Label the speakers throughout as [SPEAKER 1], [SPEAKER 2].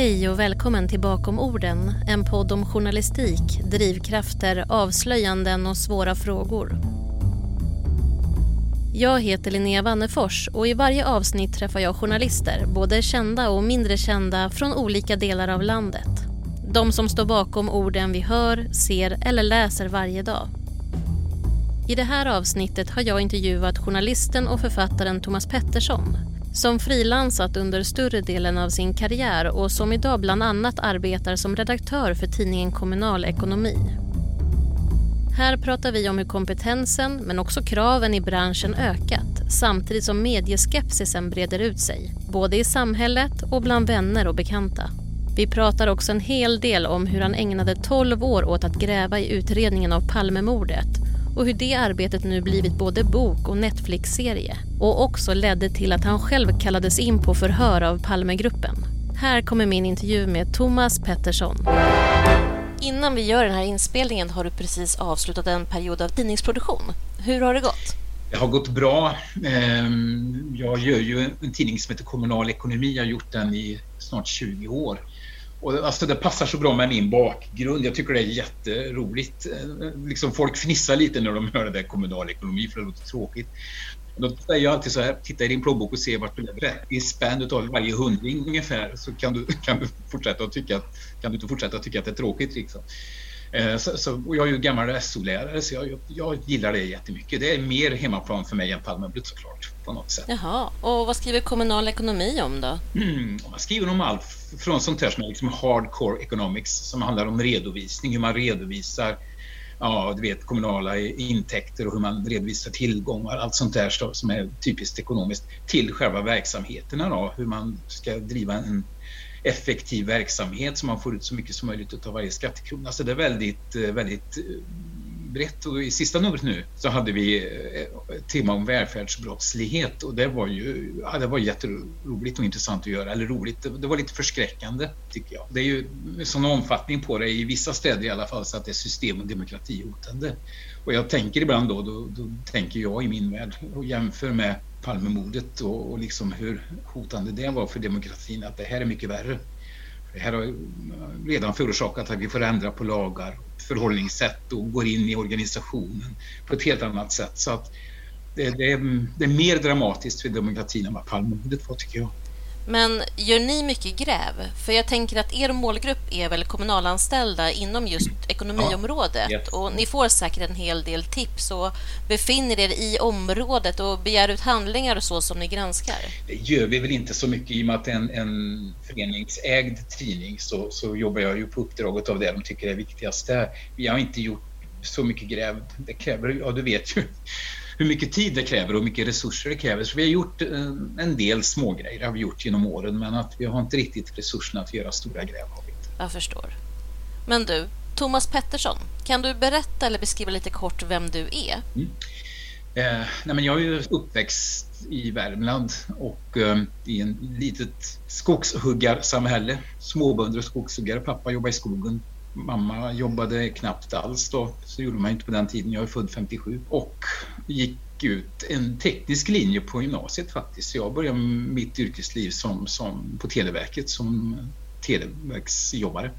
[SPEAKER 1] Hej och välkommen till Bakom orden, en podd om journalistik, drivkrafter, avslöjanden och svåra frågor. Jag heter Linnea Wannefors och i varje avsnitt träffar jag journalister, både kända och mindre kända, från olika delar av landet. De som står bakom orden vi hör, ser eller läser varje dag. I det här avsnittet har jag intervjuat journalisten och författaren Thomas Pettersson som frilansat under större delen av sin karriär och som idag bland annat arbetar som redaktör för tidningen Kommunal Ekonomi. Här pratar vi om hur kompetensen, men också kraven i branschen ökat samtidigt som medieskepsisen breder ut sig, både i samhället och bland vänner och bekanta. Vi pratar också en hel del om hur han ägnade 12 år åt att gräva i utredningen av Palmemordet och hur det arbetet nu blivit både bok och Netflix-serie och också ledde till att han själv kallades in på förhör av Palmegruppen. Här kommer min intervju med Thomas Pettersson. Innan vi gör den här inspelningen har du precis avslutat en period av tidningsproduktion. Hur har det gått?
[SPEAKER 2] Det har gått bra. Ehm, jag gör ju en tidning som heter Kommunal ekonomi. Jag har gjort den i snart 20 år. Och alltså det passar så bra med min bakgrund. Jag tycker det är jätteroligt. Eh, liksom folk fnissar lite när de hör det där kommunalekonomi, för det låter tråkigt. Då säger jag alltid så här, titta i din plånbok och se vart du lägger 30 spänn utav varje hundring ungefär så kan du, kan du fortsätta att tycka att, kan du inte fortsätta att tycka att det är tråkigt liksom. Eh, så, så, och jag är ju gammal SO-lärare så jag, jag, gillar det jättemycket. Det är mer hemmaplan för mig än Palmeblutt såklart. På något sätt.
[SPEAKER 1] Jaha, och vad skriver kommunal ekonomi om då?
[SPEAKER 2] Mm, man skriver om allt från sånt här som är liksom hardcore economics som handlar om redovisning, hur man redovisar ja, du vet, kommunala intäkter och hur man redovisar tillgångar, allt sånt där som är typiskt ekonomiskt, till själva verksamheterna då, hur man ska driva en effektiv verksamhet så man får ut så mycket som möjligt av varje skattekrona. Så det är väldigt, eh, väldigt eh, brett och i sista numret nu så hade vi eh, ett tema om välfärdsbrottslighet och det var ju ja, det var jätteroligt och intressant att göra. Eller roligt, det var lite förskräckande tycker jag. Det är ju sån omfattning på det i vissa städer i alla fall så att det är system och demokratihotande. Och jag tänker ibland då, då, då tänker jag i min värld och jämför med Palmemordet och, och liksom hur hotande det var för demokratin att det här är mycket värre. Det här har redan förorsakat att vi får ändra på lagar, förhållningssätt och går in i organisationen på ett helt annat sätt. Så att det, det, är, det är mer dramatiskt för demokratin än vad Palmemordet var tycker jag.
[SPEAKER 1] Men gör ni mycket gräv? För jag tänker att er målgrupp är väl kommunalanställda inom just ekonomiområdet ja, och ni får säkert en hel del tips och befinner er i området och begär ut handlingar och så som ni granskar.
[SPEAKER 2] Det gör vi väl inte så mycket i och med att en, en föreningsägd tidning så, så jobbar jag ju på uppdraget av det de tycker är viktigast där. Vi har inte gjort så mycket gräv. Det kräver, ja du vet ju hur mycket tid det kräver och hur mycket resurser det kräver. Så vi har gjort eh, en del smågrejer har vi gjort genom åren men att vi har inte riktigt resurserna att göra stora inte.
[SPEAKER 1] Jag förstår. Men du, Thomas Pettersson, kan du berätta eller beskriva lite kort vem du är? Mm.
[SPEAKER 2] Eh, nej men jag är ju uppväxt i Värmland och eh, i en litet skogshuggarsamhälle. Småbönder och skogshuggare. Pappa jobbar i skogen Mamma jobbade knappt alls då, så gjorde man inte på den tiden. Jag är född 57 och gick ut en teknisk linje på gymnasiet faktiskt. Jag började mitt yrkesliv som, som på Televerket som televerksjobbare.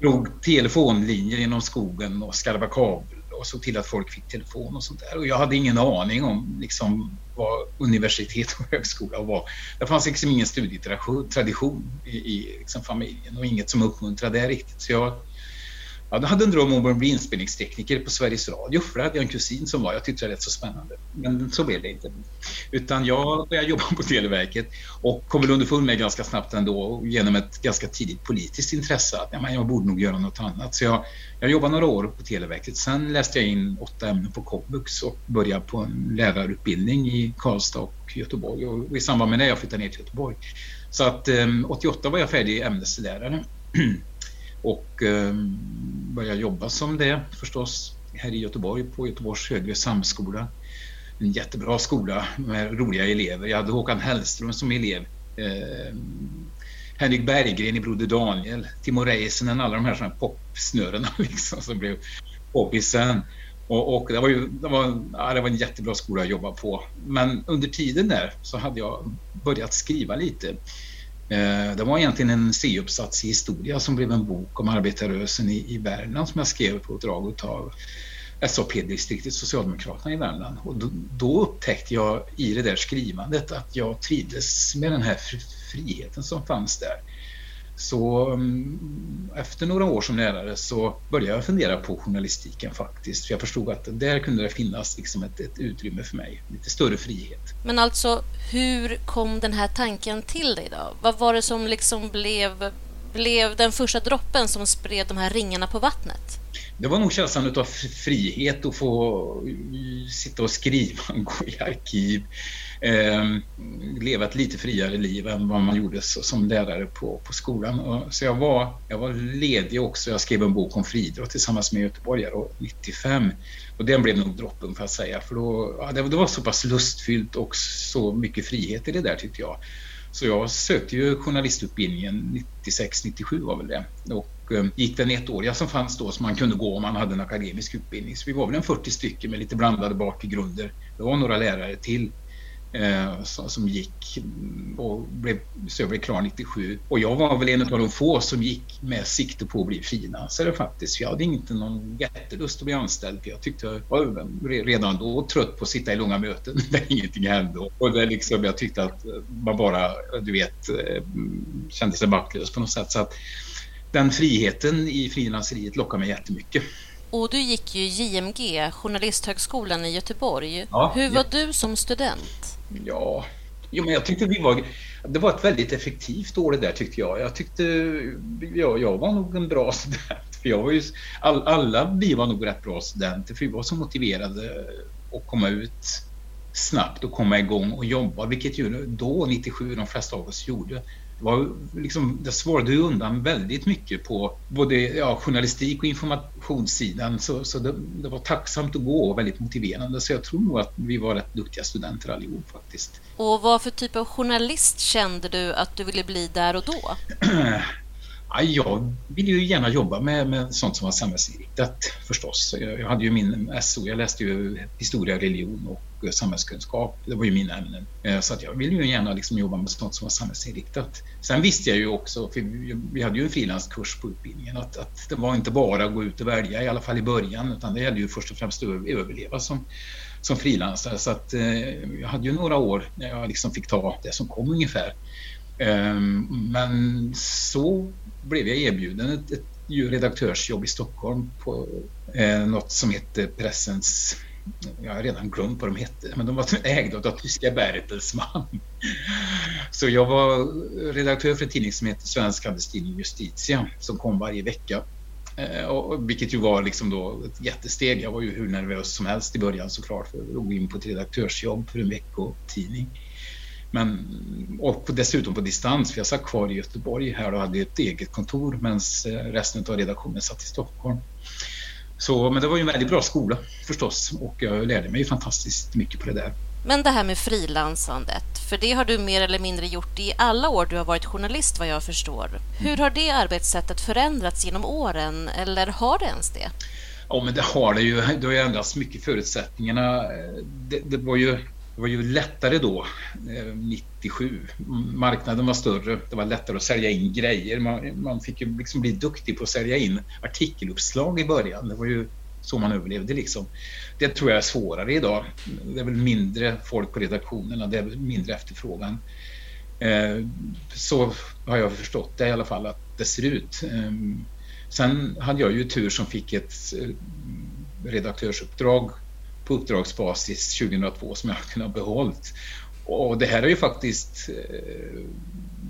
[SPEAKER 2] Drog telefonlinjer genom skogen och skarvade kabel och såg till att folk fick telefon och sånt där. Och jag hade ingen aning om liksom, vad universitet och högskola var. Det fanns liksom ingen studietradition i, i liksom familjen och inget som uppmuntrade det riktigt. Så jag jag hade en dröm om att bli inspelningstekniker på Sveriges Radio för det hade jag en kusin som var. Jag tyckte det var rätt så spännande. Men så blev det inte. Utan jag började jobba på Televerket och kom väl underfund med ganska snabbt ändå genom ett ganska tidigt politiskt intresse att ja, jag borde nog göra något annat. Så jag, jag jobbade några år på Televerket. Sen läste jag in åtta ämnen på komvux och började på en lärarutbildning i Karlstad och Göteborg. Och i samband med det jag flyttade ner till Göteborg. Så att eh, 88 var jag färdig ämneslärare. och eh, började jobba som det förstås här i Göteborg på Göteborgs högre samskola. En jättebra skola med roliga elever. Jag hade Håkan Hellström som elev. Eh, Henrik Berggren i Broder Daniel, Timo Räisänen, alla de här, popsnörena liksom, som blev poppisen. Och, och, det, var ju, det, var, ja, det var en jättebra skola att jobba på. Men under tiden där så hade jag börjat skriva lite Eh, Eh, det var egentligen en C-uppsats i historia som blev en bok om arbetarrörelsen i, i Värmland som jag skrev på uppdrag av SAP-distriktet Socialdemokraterna i Värmland. Och då, då, upptäckte jag i det där skrivandet att jag trivdes med den här friheten som fanns där. Så um, efter några år som lärare så började jag fundera på journalistiken faktiskt. För jag förstod att där kunde det finnas liksom ett, ett utrymme för mig, lite större frihet.
[SPEAKER 1] Men alltså, hur kom den här tanken till dig då? Vad var det som liksom blev, blev den första droppen som spred de här ringarna på vattnet?
[SPEAKER 2] Det var nog känslan av frihet att få sitta och skriva, gå i arkiv, eh, leva ett lite friare liv än vad man gjorde som lärare på, på skolan. Så jag var, jag var ledig också. Jag skrev en bok om friidrott tillsammans med göteborgare 95. Och den blev nog droppen får jag säga. För då, ja, det, det var så pass lustfyllt och så mycket frihet i det där tyckte jag. Så jag sökte ju journalistutbildningen 96-97 var väl det. Och eh, gick den ettåriga som fanns då som man kunde gå om man hade en akademisk utbildning. Så vi var väl en 40 stycken med lite blandade bakgrunder. Det var några lärare till eh, som gick och blev, så jag blev klar 97. Och jag var väl en av de få som gick med sikte på att bli frilansare faktiskt. Jag hade inte någon jättelust att bli anställd för jag tyckte jag var redan då trött på att sitta i långa möten där ingenting hände. Och det liksom, jag tyckte att man bara, du vet, eh, kände sig maktlös på något sätt. Så att den friheten i frilanseriet lockar mig jättemycket.
[SPEAKER 1] Och du gick ju JMG, Journalisthögskolan i Göteborg. Ja, Hur var ja. du som student?
[SPEAKER 2] Ja, jo, men jag tyckte vi var... Det var ett väldigt effektivt år det där tyckte jag. Jag tyckte... Ja, jag var nog en bra student. För jag var ju, all, alla vi var nog rätt bra studenter för vi var så motiverade att komma ut snabbt och komma igång och jobba, vilket ju då, 97, de flesta av oss gjorde var liksom, det svarade undan väldigt mycket på både ja, journalistik och informationssidan. Så, så det, det, var tacksamt att gå och väldigt motiverande. Så jag tror nog att vi var rätt duktiga studenter allihop faktiskt.
[SPEAKER 1] Och vad för typ av journalist kände du att du ville bli där och då?
[SPEAKER 2] Ja, jag ville ju gärna jobba med, med sånt som var samhällsinriktat förstås. Jag, jag hade ju min SO, jag läste ju historia, religion och samhällskunskap. Det var ju mina ämnen. Eh, så att jag ville ju gärna liksom jobba med sånt som var samhällsinriktat. Sen visste jag ju också, för vi hade ju en frilanskurs på utbildningen, att, att det var inte bara att gå ut och välja, i alla fall i början, utan det gällde ju först och främst att överleva som, som frilansare. Så att eh, jag hade ju några år när jag liksom fick ta det som kom ungefär. Ehm, men så blev jag erbjuden ett, ett redaktörsjobb i Stockholm på eh, något som heter Pressens jag har redan glömt vad de hette, men de var ägda av tyska Bertelsmann. Så jag var redaktör för en tidning som heter Svensk Handelstidning Justitia som kom varje vecka. Eh, och, vilket ju var liksom då ett jättesteg. Jag var ju hur nervös som helst i början såklart för att gå in på ett redaktörsjobb för en veckotidning. Men, och dessutom på distans, för jag satt kvar i Göteborg här och hade ett eget kontor medan eh, resten av redaktionen satt i Stockholm. Så, men det var ju en väldigt bra skola förstås och jag lärde mig fantastiskt mycket på det där.
[SPEAKER 1] Men det här med frilansandet, för det har du mer eller mindre gjort i alla år du har varit journalist vad jag förstår. Hur har det arbetssättet förändrats genom åren eller har det ens det?
[SPEAKER 2] Ja, men det har det ju. Det har ju ändrats mycket förutsättningarna. Det, det var ju var ju lättare då, eh, 97. Marknaden var större, det var lättare att sälja in grejer. Man, man fick ju liksom bli duktig på att sälja in artikeluppslag i början. Det var ju så man överlevde liksom. Det tror jag är svårare idag. Det är väl mindre folk på redaktionerna, det är mindre efterfrågan. Eh, så har jag förstått det i alla fall att det ser ut. Ehm, sen hade jag ju tur som fick ett eh, redaktörsuppdrag på uppdragsbasis 2002 som jag har kunnat behållit. Och det här är ju faktiskt eh,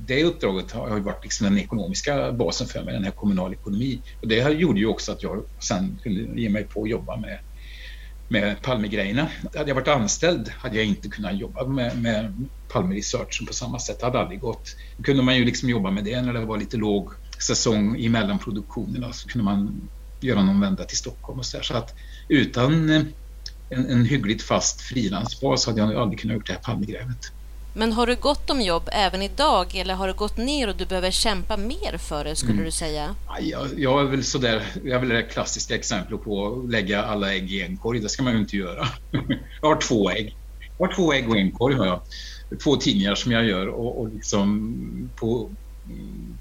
[SPEAKER 2] det uppdraget har ju varit liksom den ekonomiska basen för mig, den här kommunal ekonomi. Och det gjorde ju också att jag sen kunde ge mig på att jobba med, med Palmegrejerna. Hade jag varit anställd hade jag inte kunnat jobba med, med Palmeresearchen på samma sätt. Det hade aldrig gått. Då kunde man ju liksom jobba med det när det var lite låg säsong emellan produktionerna så kunde man göra någon vända till Stockholm och så där. Så att utan eh, en, en hyggligt fast frilansbas hade jag aldrig kunnat gjort det här Palmegrävet.
[SPEAKER 1] Men har du gott om jobb även idag eller har det gått ner och du behöver kämpa mer för det skulle mm. du säga?
[SPEAKER 2] Jag, jag är väl sådär, jag är väl det klassiska exemplet på att lägga alla ägg i en korg. Det ska man ju inte göra. jag har två ägg. Jag har två ägg och en korg har jag. två tidningar som jag gör och, och liksom på,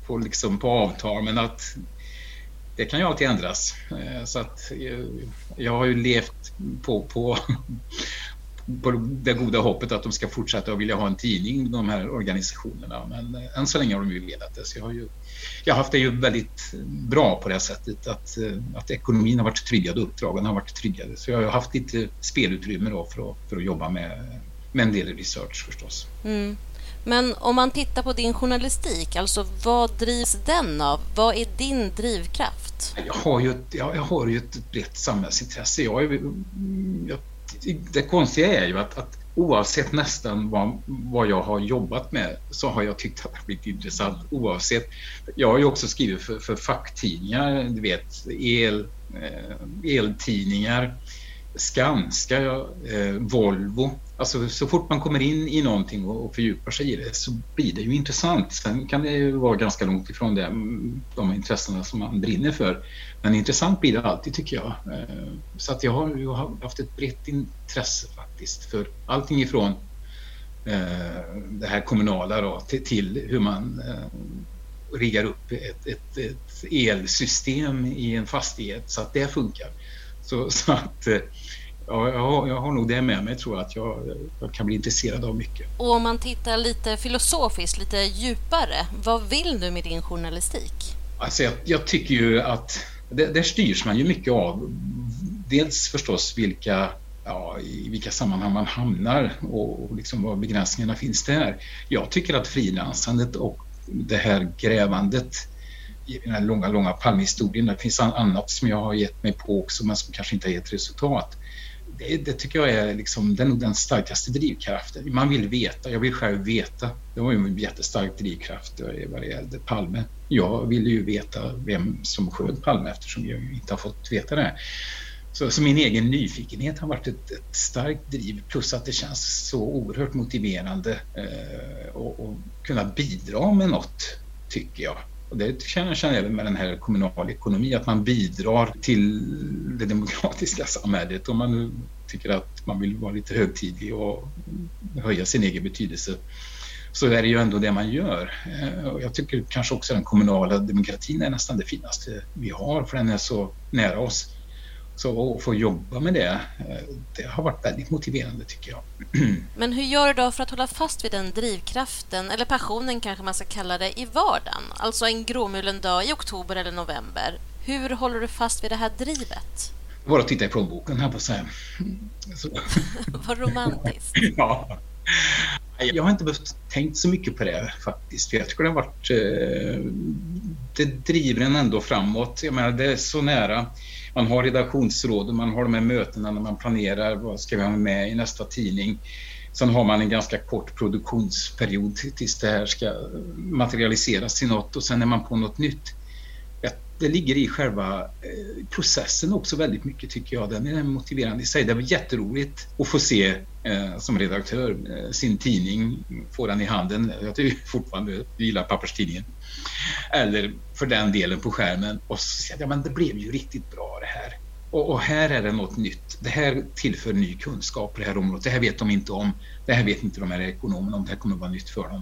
[SPEAKER 2] på, liksom på avtal men att det kan ju alltid ändras. Eh, så att eh, jag har ju levt på, på, på det goda hoppet att de ska fortsätta och vilja ha en tidning, de här organisationerna. Men eh, än så länge har de ju velat det. Så jag har, ju, jag har haft det ju väldigt bra på det sättet att, att ekonomin har varit tryggad och uppdragen har varit tryggade. Så jag har haft lite spelutrymme då för, att, för att jobba med, med en del research förstås. Mm.
[SPEAKER 1] Men om man tittar på din journalistik, alltså vad drivs den av? Vad är din drivkraft?
[SPEAKER 2] Jag har ju ett, jag, jag har ju ett brett samhällsintresse. Jag, jag, det konstiga är ju att, att oavsett nästan vad, vad jag har jobbat med så har jag tyckt att det har blivit intressant. Oavsett. Jag har ju också skrivit för, för facktidningar, du vet, el, eh, eltidningar, Skanska, eh, Volvo Alltså, så fort man kommer in i någonting och, fördjupar sig i det så blir det ju intressant. Sen kan det ju vara ganska långt ifrån det, de intressena som man brinner för. Men intressant blir det alltid tycker jag. Eh, så att jag har, jag har haft ett brett intresse faktiskt för allting ifrån eh, det här kommunala då, till, till hur man eh, riggar upp ett, ett, ett, elsystem i en fastighet så att det funkar. Så, så att ja, jag, har, jag har nog det med mig tror jag att jag, jag, kan bli intresserad av mycket.
[SPEAKER 1] Och om man tittar lite filosofiskt, lite djupare, vad vill du med din journalistik?
[SPEAKER 2] Alltså jag, jag tycker ju att det, där styrs man ju mycket av dels förstås vilka ja, i vilka sammanhang man hamnar och, och liksom vad begränsningarna finns där. Jag tycker att frilansandet och det här grävandet i den här långa, långa Palmehistorien, det finns annat som jag har gett mig på också men som kanske inte har gett resultat det, det, tycker jag är liksom, den, den starkaste drivkraften. Man vill veta, jag vill själv veta. Det var ju en jättestark drivkraft eh, vad det gällde Palme. Jag ville ju veta vem som sköt Palme eftersom jag inte har fått veta det. Så, så min egen nyfikenhet har varit ett, ett, starkt driv plus att det känns så oerhört motiverande eh, och, kunna bidra med något, tycker jag. Och det känner jag även med den här kommunalekonomin, att man bidrar till det demokratiska samhället. Om man nu tycker att man vill vara lite högtidlig och höja sin egen betydelse så är det ju ändå det man gör. Eh, jag tycker kanske också den kommunala demokratin är nästan det finaste vi har för den är så nära oss. Så att få jobba med det, eh, det har varit väldigt motiverande tycker jag.
[SPEAKER 1] Men hur gör du då för att hålla fast vid den drivkraften, eller passionen kanske man ska kalla det, i vardagen? Alltså en gråmulen dag i oktober eller november. Hur håller du fast vid det här drivet?
[SPEAKER 2] Bara titta i plånboken, här på så här.
[SPEAKER 1] Vad romantiskt.
[SPEAKER 2] ja. Jag har inte behövt tänkt så mycket på det faktiskt. För jag tycker det har varit... Eh, det driver en ändå framåt. Jag menar, det är så nära man har redaktionsråd man har de här mötena när man planerar vad ska vi ha med i nästa tidning. Sen har man en ganska kort produktionsperiod tills det här ska materialiseras till något och sen är man på något nytt. Det ligger i själva eh, processen också väldigt mycket tycker jag. Den är motiverande i sig. Det var jätteroligt att få se eh, som redaktör eh, sin tidning, få den i handen. Jag tycker fortfarande, jag gillar papperstidningen eller för den delen på skärmen och så säger jag, ja men det blev ju riktigt bra det här. Och, och, här är det något nytt. Det här tillför ny kunskap på det här området. Det här vet de inte om. Det här vet inte de här ekonomerna om. Det här kommer att vara nytt för dem.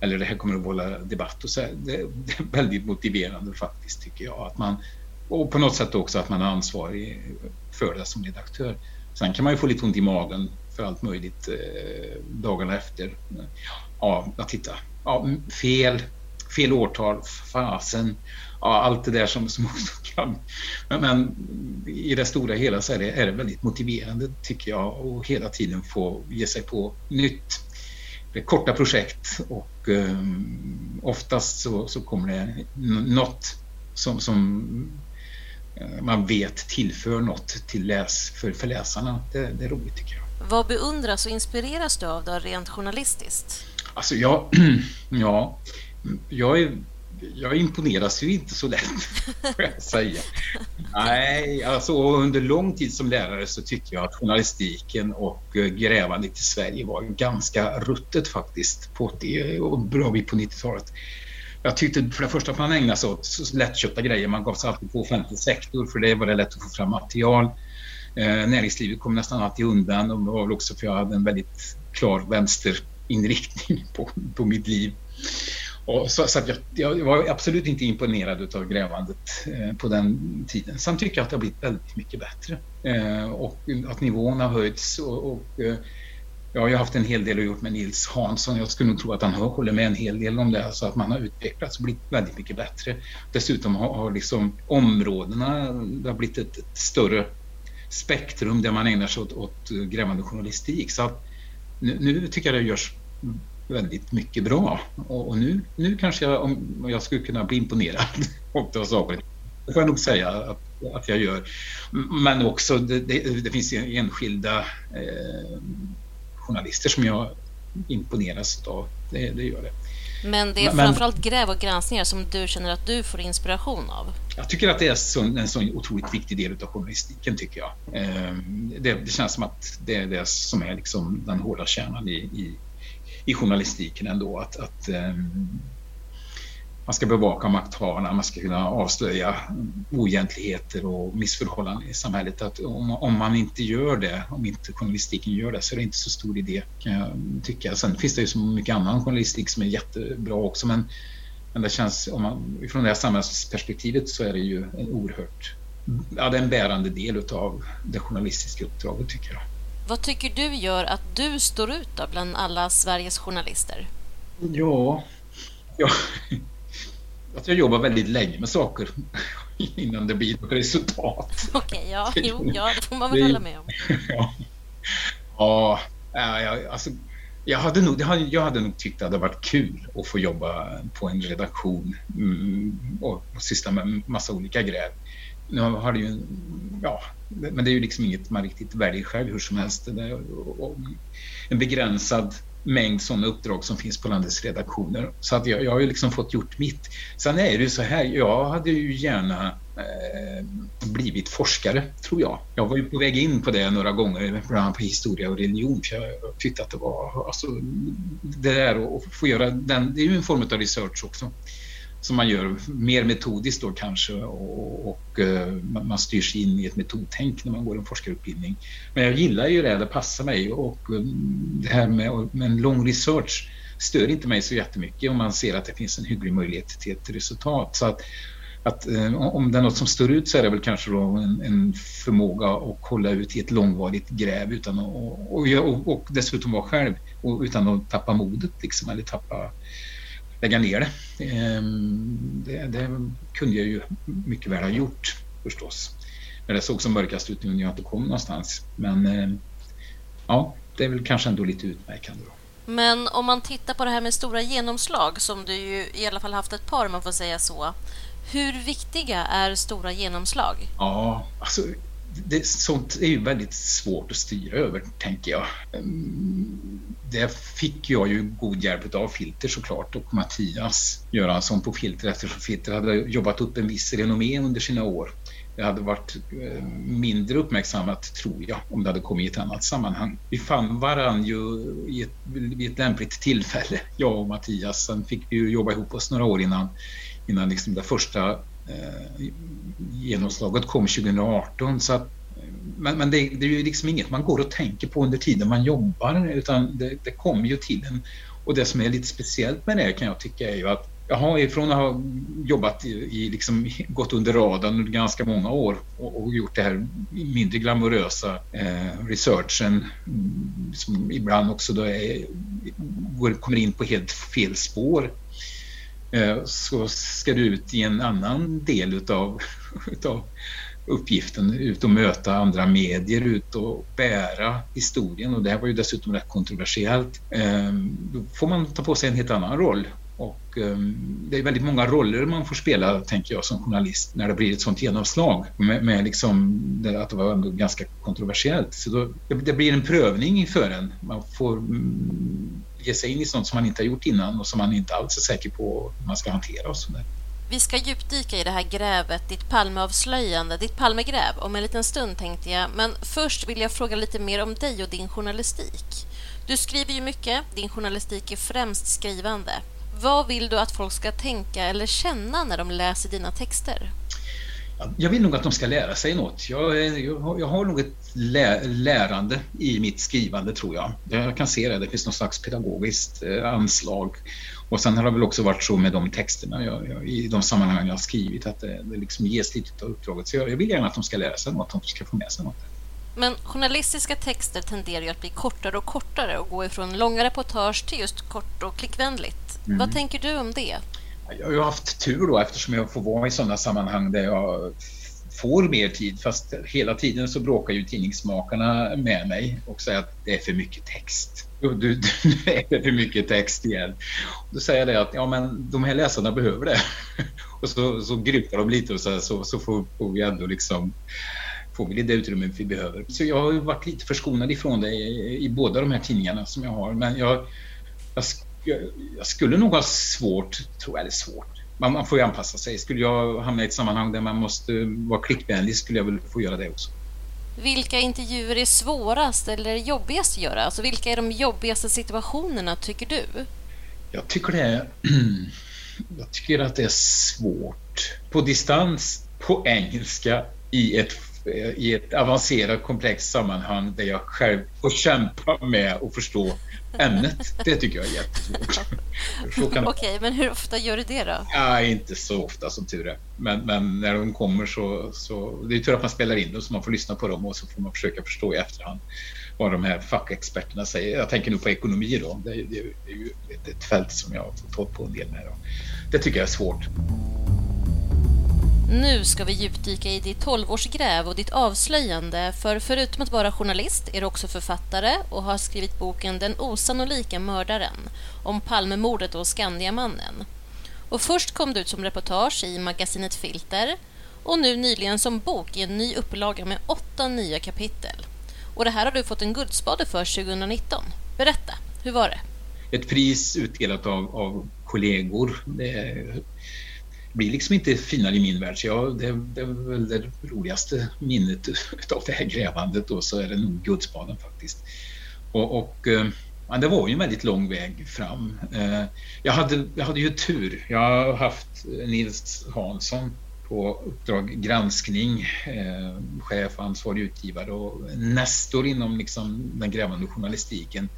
[SPEAKER 2] Eller det här kommer att vålla debatt. Och så det, det, är väldigt motiverande faktiskt tycker jag. Att man, och på något sätt också att man är ansvarig för det som redaktör. Sen kan man ju få lite ont i magen för allt möjligt eh, dagarna efter. Ja, titta. Ja, fel, fel årtal, fasen, ja, allt det där som, som också kan. Men, men, i det stora hela så är det, är det väldigt motiverande tycker jag och hela tiden få ge sig på nytt. Det är korta projekt och um, oftast så, så kommer det något som, som uh, man vet tillför något till läs, för, för läsarna. Det, det är roligt tycker jag.
[SPEAKER 1] Vad beundras och inspireras du av då, rent journalistiskt?
[SPEAKER 2] Alltså jag, ja, jag, är, jag imponeras ju inte så lätt, får jag säga. Nej, alltså under lång tid som lärare så tyckte jag att journalistiken och eh, grävandet i Sverige var ganska ruttet faktiskt på 80 eh, och bra bit på 90-talet. Jag tyckte för det första att man ägnade sig åt så lättköpta grejer. Man gav sig alltid på offentlig sektor för det var det lätt att få fram material. Eh, näringslivet kom nästan alltid undan och det var väl också för jag hade en väldigt klar vänsterinriktning på, på mitt liv. Och så, så jag, jag, var absolut inte imponerad av grävandet eh, på den tiden. Sen tycker jag att det har blivit väldigt mycket bättre eh, och att nivån har höjts. Och, och eh, jag har ju haft en hel del att gjort med Nils Hansson. Jag skulle nog tro att han håller med en hel del om det, så att man har utvecklats och blivit väldigt mycket bättre. Dessutom har, har liksom områdena, det har blivit ett, ett, större spektrum där man ägnar sig åt, åt grävande journalistik. Så att nu, nu tycker jag det görs väldigt mycket bra. Och, och, nu, nu kanske jag, om jag skulle kunna bli imponerad av saker, det får jag nog säga att, att jag gör. Men också, det, det, det finns enskilda eh, journalister som jag imponeras av. Det, det gör det.
[SPEAKER 1] Men det är framförallt gräv och granskningar som du känner att du får inspiration av?
[SPEAKER 2] Jag tycker att det är så, en så otroligt viktig del av journalistiken, tycker jag. Eh, det, det, känns som att det är det som är liksom den hårda kärnan i, i i journalistiken ändå. Att, att ehm, man ska bevaka makthavarna, man ska kunna avslöja oegentligheter och missförhållanden i samhället. Att om, om, man inte gör det, om inte journalistiken gör det, så är det inte så stor idé kan jag tycka. Sen finns det ju så mycket annan journalistik som är jättebra också, men, men det känns, om man, från det här samhällsperspektivet så är det ju en oerhört, ja det är en bärande del utav det journalistiska uppdraget tycker jag.
[SPEAKER 1] Vad tycker du gör att du står ut då bland alla Sveriges journalister?
[SPEAKER 2] Ja, ja att jag jobbar väldigt länge med saker innan det blir något resultat.
[SPEAKER 1] Okej, okay, ja, jo, ja, det får man väl hålla med om.
[SPEAKER 2] ja, ja alltså, jag, hade nog, jag hade nog tyckt att det hade varit kul att få jobba på en redaktion mm, och, syssla med massa olika gräv. Nu har det ju, ja, men det är ju liksom inget man riktigt väljer själv hur som helst. Det är en begränsad mängd sådana uppdrag som finns på landets redaktioner. Så att jag, jag har ju liksom fått gjort mitt. Sen är det ju så här, jag hade ju gärna eh, blivit forskare, tror jag. Jag var ju på väg in på det några gånger, bland annat på historia och religion, för jag tyckte att det var, alltså, det där att få göra den, det är ju en form av research också som man gör mer metodiskt då kanske och, och eh, man styrs in i ett metodtänk när man går en forskarutbildning. Men jag gillar ju det, det passar mig och eh, det här med, med en lång research stör inte mig så jättemycket om man ser att det finns en hygglig möjlighet till ett resultat. Så att, att eh, om det är något som står ut så är det väl kanske då en, en förmåga att hålla ut i ett långvarigt gräv utan att, och, och, och dessutom vara själv och, utan att tappa modet liksom, eller tappa lägga ner det. Ehm, det. det. kunde jag ju mycket väl ha gjort förstås. När det såg som mörkast ut när jag inte kom någonstans. Men ehm, ja, det är väl kanske ändå lite utmärkande. Då.
[SPEAKER 1] Men om man tittar på det här med stora genomslag som du ju i alla fall haft ett par om man får säga så. Hur viktiga är stora genomslag?
[SPEAKER 2] Ja, alltså det, sånt är ju väldigt svårt att styra över, tänker jag. Ehm, det fick jag ju god hjälp av Filter såklart och Mattias Göransson på Filter eftersom Filter hade jobbat upp en viss renommé under sina år. Det hade varit ehm, mindre uppmärksammat, tror jag, om det hade kommit i ett annat sammanhang. Vi fann varann ju i ett, vid ett lämpligt tillfälle, jag och Mattias. Sen fick vi ju jobba ihop oss några år innan, innan liksom det första Eh, genomslaget kom 2018. Så att eh, men, men det, det, är ju liksom inget man går och tänker på under tiden man jobbar utan det, det kommer ju till en. Och det som är lite speciellt med det kan jag tycka är ju att jag har ifrån att ha jobbat i, i liksom, gått under radarn under ganska många år och, och gjort det här mindre glamorösa eh, researchen mm, som ibland också då är, går, kommer in på helt fel spår Eh, så ska du ut i en annan del utav, utav uppgiften ut och möta andra medier, ut och bära historien och det här var ju dessutom rätt kontroversiellt. Eh, då får man ta på sig en helt annan roll och eh, det är väldigt många roller man får spela, tänker jag, som journalist när det blir ett sånt genomslag med, med liksom det, att det var ändå ganska kontroversiellt. Så då, det, blir en prövning för en. Man får mm, ge sig in i sånt som man inte har gjort innan och som man inte alls är säker på hur man ska hantera och sådär.
[SPEAKER 1] Vi ska djupdyka i det här grävet, ditt Palmeavslöjande, ditt Palmegräv om en liten stund tänkte jag. Men först vill jag fråga lite mer om dig och din journalistik. Du skriver ju mycket, din journalistik är främst skrivande. Vad vill du att folk ska tänka eller känna när de läser dina texter?
[SPEAKER 2] Jag vill nog att de ska lära sig något. Jag, jag, jag har nog ett lä, lärande i mitt skrivande tror jag. Jag kan se det, det finns något slags pedagogiskt eh, anslag. Och sen har det väl också varit så med de texterna jag, i de sammanhang jag har skrivit att det, det liksom ges lite av uppdraget. Så jag, jag vill gärna att de ska lära sig något, att de ska få med sig något.
[SPEAKER 1] Men journalistiska texter tenderar ju att bli kortare och kortare och gå ifrån långa reportage till just kort och klickvänligt. Mm. Vad tänker du om det?
[SPEAKER 2] Jag har ju haft tur då eftersom jag får vara i sådana sammanhang där jag får mer tid fast hela tiden så bråkar ju tidningsmakarna med mig och säger att det är för mycket text. Du, du, det är för mycket text igen. Och då säger jag det att ja, men de här läsarna behöver det. Och så, så grymtar de lite och så, så, så får, får, vi ändå liksom får vi det utrymme vi behöver. Så jag har varit lite förskonad ifrån det i, i båda de här tidningarna som jag har. Men jag, jag jag skulle nog ha svårt, tror jag, eller svårt. Man, man får ju anpassa sig. Skulle jag hamna i ett sammanhang där man måste vara klickvänlig skulle jag väl få göra det också.
[SPEAKER 1] Vilka intervjuer är svårast eller jobbigast att göra? Alltså vilka är de jobbigaste situationerna tycker du?
[SPEAKER 2] Jag tycker det är, jag tycker att det är svårt. På distans, på engelska, i ett i ett avancerat komplext sammanhang där jag själv får kämpa med att förstå ämnet. Det tycker jag är jättesvårt.
[SPEAKER 1] Okej, okay, men hur ofta gör du det då?
[SPEAKER 2] Ja, inte så ofta som tur är. Men, men när de kommer så, så... Det är tur att man spelar in dem så man får lyssna på dem och så får man försöka förstå i efterhand vad de här fackexperterna säger. Jag tänker nu på ekonomi då. Det är, det är ju ett, ett fält som jag har fått på en del med. Då. Det tycker jag är svårt.
[SPEAKER 1] Nu ska vi djupdyka i ditt 12-årsgräv och ditt avslöjande för förutom att vara journalist är du också författare och har skrivit boken Den osannolika mördaren om Palmemordet och Skandiamannen. Och först kom du ut som reportage i magasinet Filter och nu nyligen som bok i en ny upplaga med åtta nya kapitel. Och det här har du fått en Guldspade för 2019. Berätta, hur var det?
[SPEAKER 2] Ett pris utdelat av, av kollegor. Det blir liksom inte finare i min värld. Så jag, det, det är väl det roligaste minnet av det här grävandet och så är det nog Guldspaden faktiskt. Och, och eh, ja, det var ju en väldigt lång väg fram. Eh, jag hade, jag hade ju tur. Jag har haft Nils Hansson på Uppdrag granskning, eh, chef ansvarig utgivare och nestor inom liksom den grävande journalistiken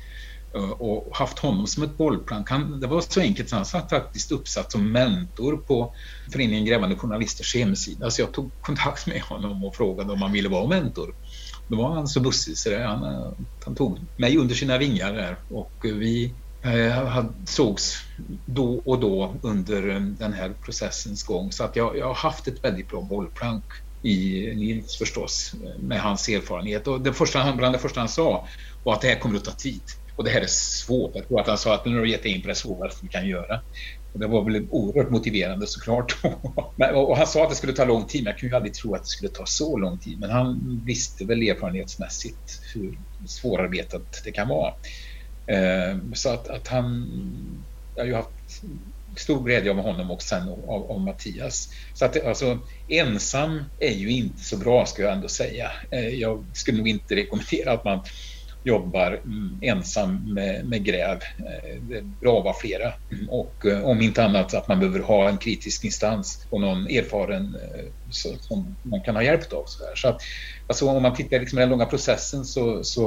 [SPEAKER 2] Eh, och haft honom som ett bollplank. Han, det var så enkelt så han satt faktiskt uppsatt som mentor på Föreningen Grävande Journalisters hemsida. Så jag tog kontakt med honom och frågade om han ville vara mentor. Då var han så bussig så han, eh, han tog mig under sina vingar där och vi eh, sågs då och då under eh, den här processens gång. Så att jag, jag har haft ett väldigt bra bollplank i Nils förstås med hans erfarenhet. Och det första, bland det första han sa var att det här kommer att ta tid. Och det här är svårt. Jag tror att han sa att nu har du gett in på det svåraste vi kan göra. Och det var väl oerhört motiverande såklart. och han sa att det skulle ta lång tid, men jag kunde ju aldrig tro att det skulle ta så lång tid. Men han visste väl erfarenhetsmässigt hur svårarbetat det kan vara. Eh, så att, att han... Jag har ju haft stor glädje av honom och sen av, av Mattias. Så att alltså, ensam är ju inte så bra ska jag ändå säga. Eh, jag skulle nog inte rekommendera att man jobbar mm, ensam med, med gräv. Eh, det är bra att vara flera och eh, om inte annat att man behöver ha en kritisk instans och någon erfaren eh, som man kan ha hjälp av. Så, så att, alltså om man tittar liksom den långa processen så, så,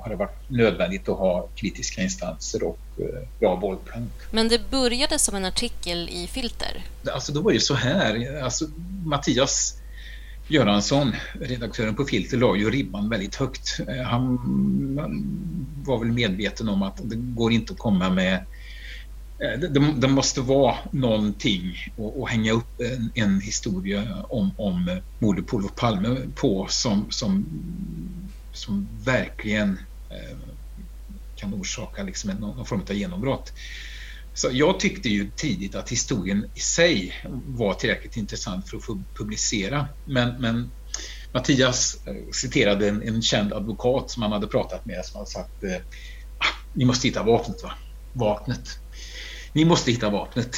[SPEAKER 2] har det varit nödvändigt att ha kritiska instanser och bra bollplank.
[SPEAKER 1] Men det började som en artikel i Filter?
[SPEAKER 2] Alltså då var det så här, alltså Mattias Göransson, redaktören på Filter, la ju ribban väldigt högt. Eh, han var väl medveten om att det går inte att komma med eh, det, det måste vara någonting att hänga upp en, en historia om, om eh, mordet på Olof Palme på som, som, som verkligen kan orsaka liksom någon form av genombrott. Så jag tyckte ju tidigt att historien i sig var tillräckligt intressant för att få publicera. Men, men Mattias eh, citerade en, en, känd advokat som han hade pratat med som hade sagt eh, ah, ni måste hitta vapnet va? Vapnet. Ni måste hitta vapnet.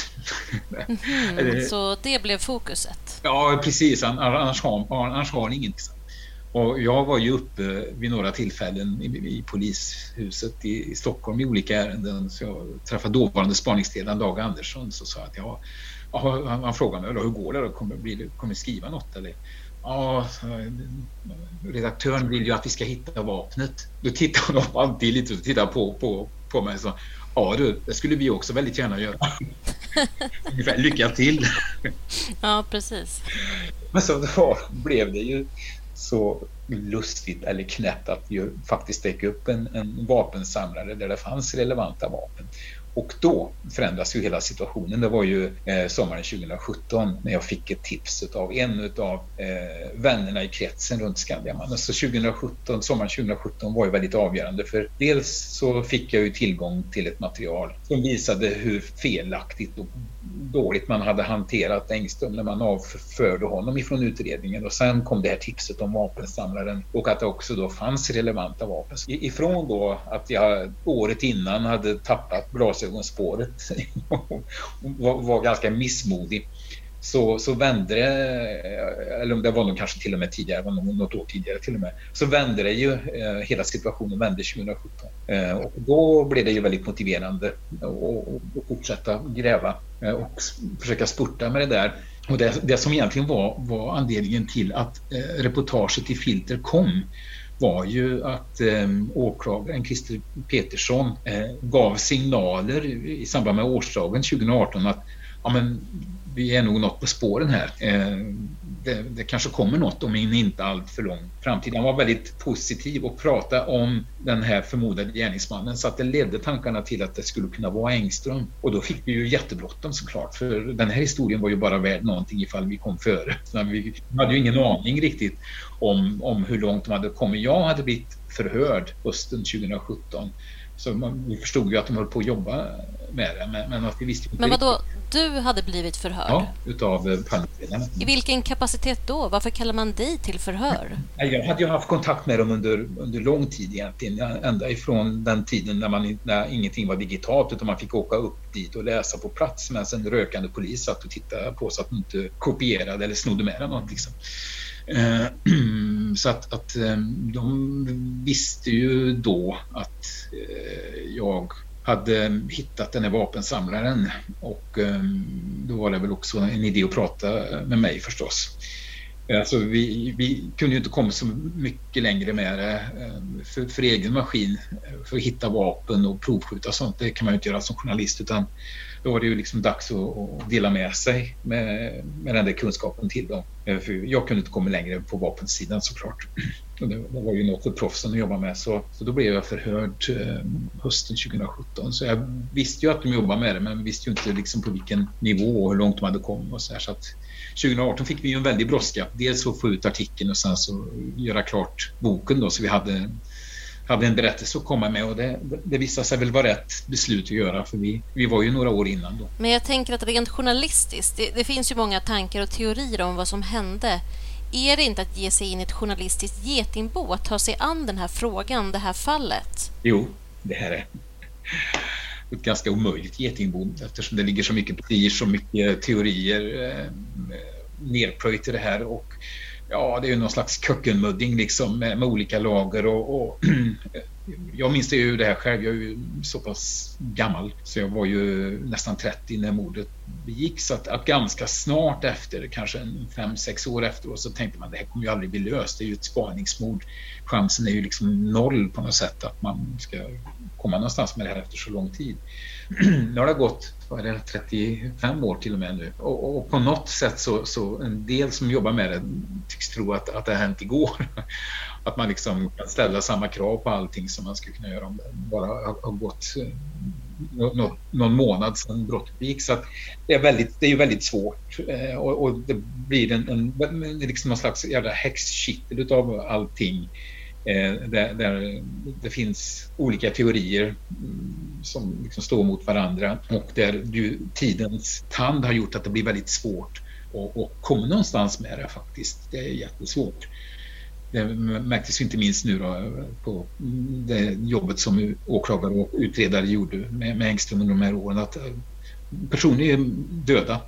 [SPEAKER 1] Mm, så det blev fokuset?
[SPEAKER 2] Ja, precis. Annars har, annars har ni inget. Och jag var ju uppe vid några tillfällen i, i polishuset i, i, Stockholm i olika ärenden. Så jag träffade dåvarande spaningsledaren Dag Andersson och sa att ja, han, han frågade mig hur går det då? Kommer, blir, kommer du skriva något? Eller? Ja, redaktören vill ju att vi ska hitta vapnet. Då tittar de alltid lite och tittar på, på, på mig och sa Ja du, det skulle vi också väldigt gärna göra. Ungefär, lycka till!
[SPEAKER 1] ja, precis.
[SPEAKER 2] Men så då blev det ju så lustigt eller knäppt att ju faktiskt täcka upp en, en vapensamlare där det fanns relevanta vapen. Och då förändras ju hela situationen. Det var ju eh, sommaren 2017 när jag fick ett tips av en av eh, vännerna i kretsen runt Skandiamannen. Så 2017, sommaren 2017 var ju väldigt avgörande för dels så fick jag ju tillgång till ett material som visade hur felaktigt och dåligt man hade hanterat Engström när man avförde honom ifrån utredningen och sen kom det här tipset om vapensamlaren och att det också då fanns relevanta vapen. Ifrån då att jag året innan hade tappat glasögonspåret och var, ganska missmodig så, så vände det, eh, eller det var nog kanske till och med tidigare, var nog något år tidigare till och med, så vände det ju, eh, hela situationen vände 2017. Eh, och då blev det ju väldigt motiverande att fortsätta gräva eh, och försöka spurta med det där. Och det, det som egentligen var, var anledningen till att eh, reportaget i Filter kom var ju att eh, åklagaren Christer Petersson eh, gav signaler i samband med årsdagen 2018 att ja, men vi är nog något på spåren här. Eh, det, det, kanske kommer något om en inte allt för lång framtid. Han var väldigt positiv och pratade om den här förmodade gärningsmannen så att det ledde tankarna till att det skulle kunna vara Engström. Och då fick vi ju jättebråttom såklart för den här historien var ju bara värd någonting ifall vi kom före. Så vi hade ju ingen aning riktigt om, om hur långt de hade kommit. Jag hade blivit förhörd hösten 2017 så man, vi förstod ju att de höll på att jobba med det. Men, men att vi visste
[SPEAKER 1] inte Men vadå, du hade blivit förhörd?
[SPEAKER 2] Ja, utav eh, palmutredarna.
[SPEAKER 1] I vilken kapacitet då? Varför kallar man dig till förhör?
[SPEAKER 2] Jag hade ju haft kontakt med dem under, under lång tid egentligen. Ända ifrån den tiden när, man, när ingenting var digitalt utan man fick åka upp dit och läsa på plats medan en rökande polis satt och tittade på så att man inte kopierade eller snodde med det något. Liksom. Eh, så att, att eh, de visste ju då att jag hade eh, hittat den här vapensamlaren och eh, då var det väl också en idé att prata med mig förstås. Eh, alltså vi, vi kunde ju inte komma så mycket längre med det för, för, egen maskin, för att hitta vapen och provskjuta och sånt. Det kan man ju inte göra som journalist utan då var det ju liksom dags att, att dela med sig med, med den där kunskapen till dem. Eh, för jag kunde inte komma längre på vapensidan såklart. Och det, det var ju något för proffsen att jobba med så, så då blev jag förhörd eh, hösten 2017. Så jag visste ju att de jobbade med det men visste ju inte liksom på vilken nivå och hur långt de hade kommit och så här, så att 2018 fick vi ju en väldig brådska. Dels att få ut artikeln och sen så göra klart boken då så vi hade hade en berättelse att komma med och det, det visade sig väl vara rätt beslut att göra för vi, vi var ju några år innan då.
[SPEAKER 1] Men jag tänker att rent journalistiskt, det, det finns ju många tankar och teorier om vad som hände. Är det inte att ge sig in i ett journalistiskt getingbo, att ta sig an den här frågan, det här fallet?
[SPEAKER 2] Jo, det här är ett ganska omöjligt getingbo eftersom det ligger så mycket prestige och mycket teorier eh, nerplöjt i det här och ja, det är ju någon slags kökkenmudding liksom med, med olika lager och, och jag minns det ju det här själv. Jag är ju så pass gammal så jag var ju nästan 30 när mordet begicks. Så att, att ganska snart efter, kanske fem sex år efteråt så tänkte man det här kommer ju aldrig bli löst. Det är ju ett spaningsmord. Chansen är ju liksom noll på något sätt att man ska komma någonstans med det här efter så lång tid. nu har det gått vad är det, 35 år till och med nu. Och, och, på något sätt så, så en del som jobbar med det tycks tro att, att det har hänt igår. Att man liksom kan ställa samma krav på allting som man skulle kunna göra om det bara har gått eh, någon, någon månad sedan brottet begicks. Så det, är väldigt, det är ju väldigt svårt eh, och, och det blir en, en, liksom någon slags jävla häxkittel av allting Eh, där, där, det finns olika teorier mm, som liksom står mot varandra och där du, tidens tand har gjort att det blir väldigt svårt att, att komma någonstans med det faktiskt. Det är jättesvårt. Det märktes inte minst nu då, på det jobbet som åklagare och utredare gjorde med, med Engström under de här åren att eh, personer är döda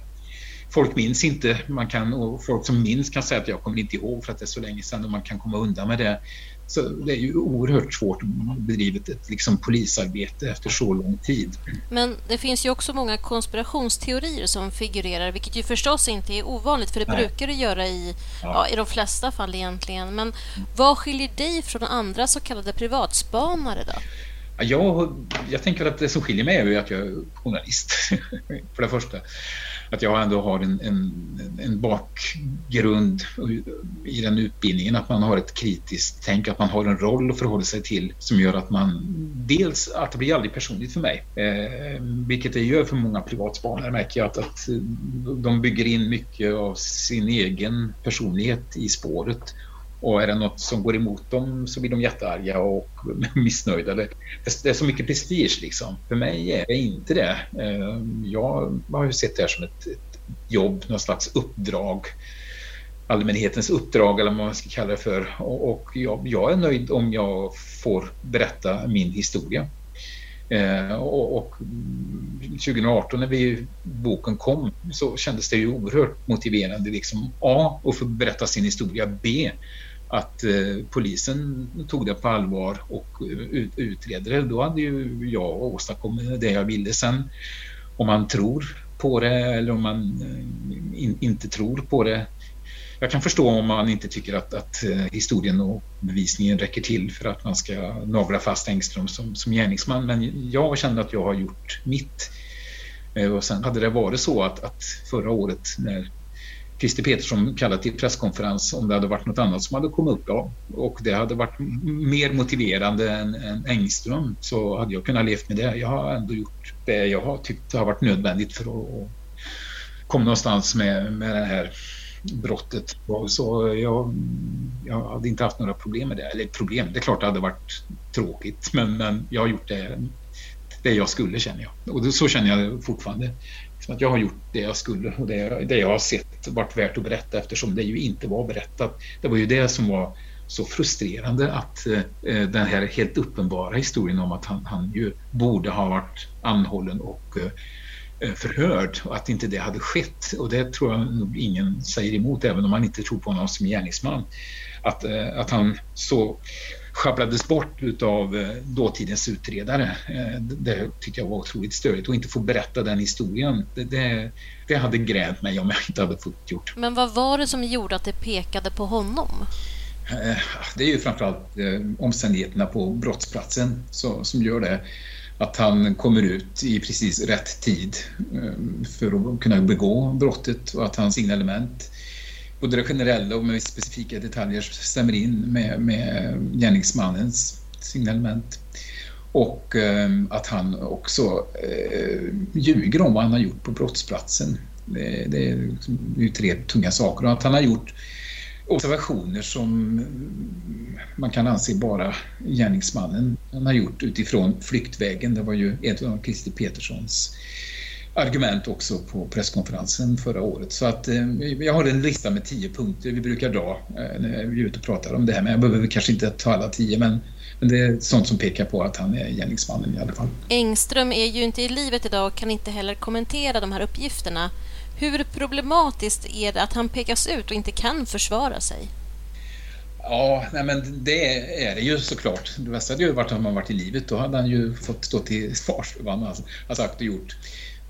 [SPEAKER 2] folk minns inte, man kan, och folk som minns kan säga att jag kommer inte ihåg för att det är så länge sedan och man kan komma undan med det. Så det är ju oerhört svårt har bedrivit ett liksom, polisarbete efter så lång tid.
[SPEAKER 1] Men det finns ju också många konspirationsteorier som figurerar, vilket ju förstås inte är ovanligt, för det Nej. brukar det göra i, ja. Ja, i de flesta fall egentligen. Men vad skiljer dig från andra så kallade privatspanare då?
[SPEAKER 2] Jag, jag tänker att det som skiljer mig är att jag är journalist, för det första att jag ändå har en, en, en bakgrund i den utbildningen, att man har ett kritiskt tänk, att man har en roll att förhålla sig till som gör att man dels att det blir aldrig personligt för mig, eh, vilket det gör för många privatspanare märker jag att, att de bygger in mycket av sin egen personlighet i spåret och är det något som går emot dem så blir de jättearga och missnöjda. Det är så mycket prestige liksom. För mig är det inte det. Ehm, jag har ju sett det här som ett, ett jobb, någon slags uppdrag allmänhetens uppdrag eller vad man ska kalla det för. Och jag, jag, är nöjd om jag får berätta min historia. Ehm, och, 2018 när vi, boken kom så kändes det ju oerhört motiverande. Liksom, A. Att få berätta sin historia. B att eh, polisen tog det på allvar och eh, ut, utredde det, då hade ju jag åstadkommit det jag ville. Sen om man tror på det eller om man eh, in, inte tror på det. Jag kan förstå om man inte tycker att, att eh, historien och bevisningen räcker till för att man ska nagla fast Engström som, som gärningsman. Men jag kände att jag har gjort mitt. Och sen hade det varit så att, att förra året när Christer Petersson kallat till presskonferens om det hade varit något annat som hade kommit upp. Ja. Och det hade varit mer motiverande än, än Engström så hade jag kunnat leva med det. Jag har ändå gjort det jag har tyckt har varit nödvändigt för att komma någonstans med, med det här brottet. Så jag, jag hade inte haft några problem med det. Eller problem, det är klart det hade varit tråkigt men, men jag har gjort det, det jag skulle känner jag. Och så känner jag fortfarande att jag har gjort det jag skulle och det, det jag har sett varit värt att berätta eftersom det ju inte var berättat. Det var ju det som var så frustrerande att eh, den här helt uppenbara historien om att han, han ju borde ha varit anhållen och eh, eh förhörd och att inte det hade skett. Och det tror jag nog ingen säger emot, även om man inte tror på honom som gärningsman. Att, eh, att han så sjabblades bort av eh, dåtidens utredare. Eh, det tyckte jag var otroligt störigt och inte få berätta den historien. Det, det, det hade grämt mig om jag inte hade fått gjort.
[SPEAKER 1] Men vad var det som gjorde att det pekade på honom?
[SPEAKER 2] Eh, det är ju framförallt omständigheterna på brottsplatsen som gör det. Att han kommer ut i precis rätt tid för att kunna begå brottet och att hans signalement både det generella och med specifika detaljer stämmer in med, med gärningsmannens signalement. Och eh, att han också eh, ljuger om vad han har gjort på brottsplatsen. Det, liksom, det, är ju tre tunga saker. Och att han har gjort observationer som man kan anse bara gärningsmannen han har gjort utifrån flyktvägen. Det var ju ett av Christer Peterssons argument också på presskonferensen förra året. Så att eh, jag har en lista med tio punkter vi brukar dra eh, när vi är ute och pratar om det här. Men jag behöver kanske inte ta alla tio men, men det är sånt som pekar på att han är gärningsmannen i alla fall.
[SPEAKER 1] Engström är ju inte i livet idag och kan inte heller kommentera de här uppgifterna. Hur problematiskt är det att han pekas ut och inte kan försvara sig?
[SPEAKER 2] Ja, nej men det är det ju såklart. Det bästa hade ju varit om han varit i livet. Då hade han ju fått stå till svars för vad han har sagt och gjort.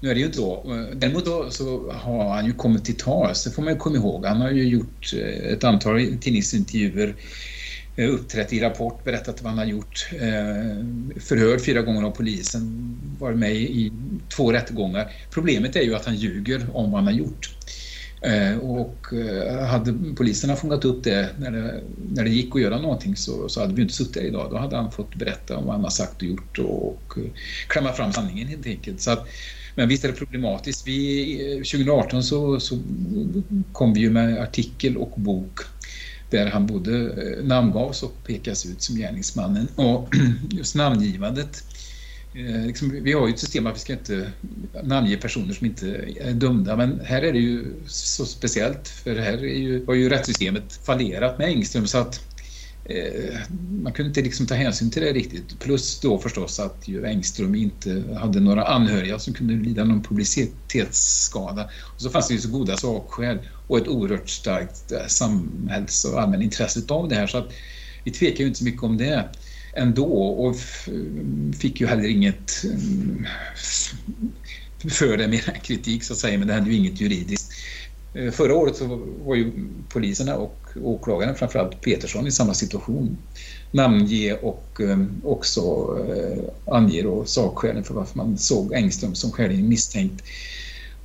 [SPEAKER 2] Nu är det ju inte så. Däremot då, så har han ju kommit till tals, det får man ju komma ihåg. Han har ju gjort eh, ett antal tidningsintervjuer, eh, uppträtt i Rapport, berättat vad han har gjort, eh, förhörd fyra gånger av polisen, varit med i två rättegångar. Problemet är ju att han ljuger om vad han har gjort. Och hade poliserna fångat upp det när, det när det gick att göra någonting så, så hade vi inte suttit här idag. Då hade han fått berätta om vad han har sagt och gjort och klämma fram sanningen helt enkelt. Så att, men visst är det problematiskt. Vi, eh, 2018 så, så kom vi ju med artikel och bok där han både eh, namngavs och pekas ut som gärningsmannen. Och just namngivandet eh, Liksom, vi har ju ett system att vi ska inte namnge personer som inte är dömda men här är det ju så speciellt för här är ju, har ju rättssystemet fallerat med Engström så att Eh, man kunde inte liksom ta hänsyn till det riktigt. Plus då förstås att ju Engström inte hade några anhöriga som kunde lida någon publicitetsskada. Och så fanns det ju så goda sakskäl och ett oerhört starkt eh, samhälls och allmänintresse av det här. Så att vi tvekar ju inte så mycket om det ändå och fick ju heller inget mm, för det mer kritik så att säga, men det hände ju inget juridiskt. Eh, förra året så var ju poliserna och åklagaren, framförallt Petersson, i samma situation. Namnge och eh, också eh, ange då sakskälen för varför man såg Engström som skäligen misstänkt.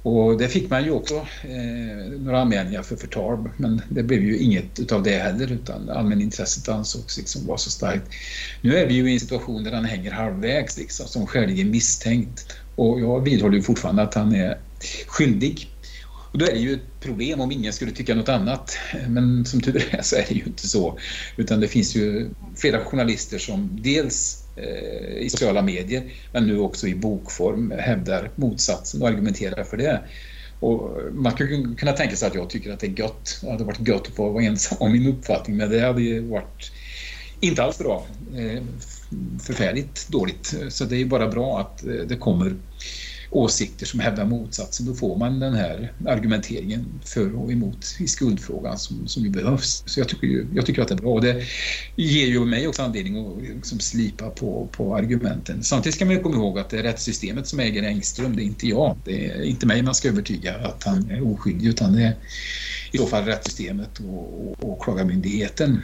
[SPEAKER 2] Och det fick man ju också eh, några anmälningar för förtal men det blev ju inget utav det heller utan allmänintresset ansågs liksom vara så starkt. Nu är vi ju i en situation där han hänger halvvägs liksom, som skäligen misstänkt och jag vidhåller ju fortfarande att han är skyldig. Och då är det ju ett problem om ingen skulle tycka något annat. Men som tur är så är det ju inte så. Utan det finns ju flera journalister som dels eh, i sociala medier men nu också i bokform hävdar motsatsen och argumenterar för det. Och man skulle kunna tänka sig att jag tycker att det är gött. Det hade varit gött att få vara ensam om min uppfattning men det hade ju varit inte alls bra. Eh, förfärligt dåligt. Så det är bara bra att eh, det kommer åsikter som hävdar motsatsen. Då får man den här argumenteringen för och emot i skuldfrågan som, som ju behövs. Så jag tycker, ju, jag tycker att det är bra. Och det ger ju mig också anledning att liksom slipa på, på argumenten. Samtidigt ska man komma ihåg att det är rättssystemet som äger Engström, det är inte jag. Det är inte mig man ska övertyga att han är oskyldig utan det är i så fall rättssystemet och, och åklagarmyndigheten.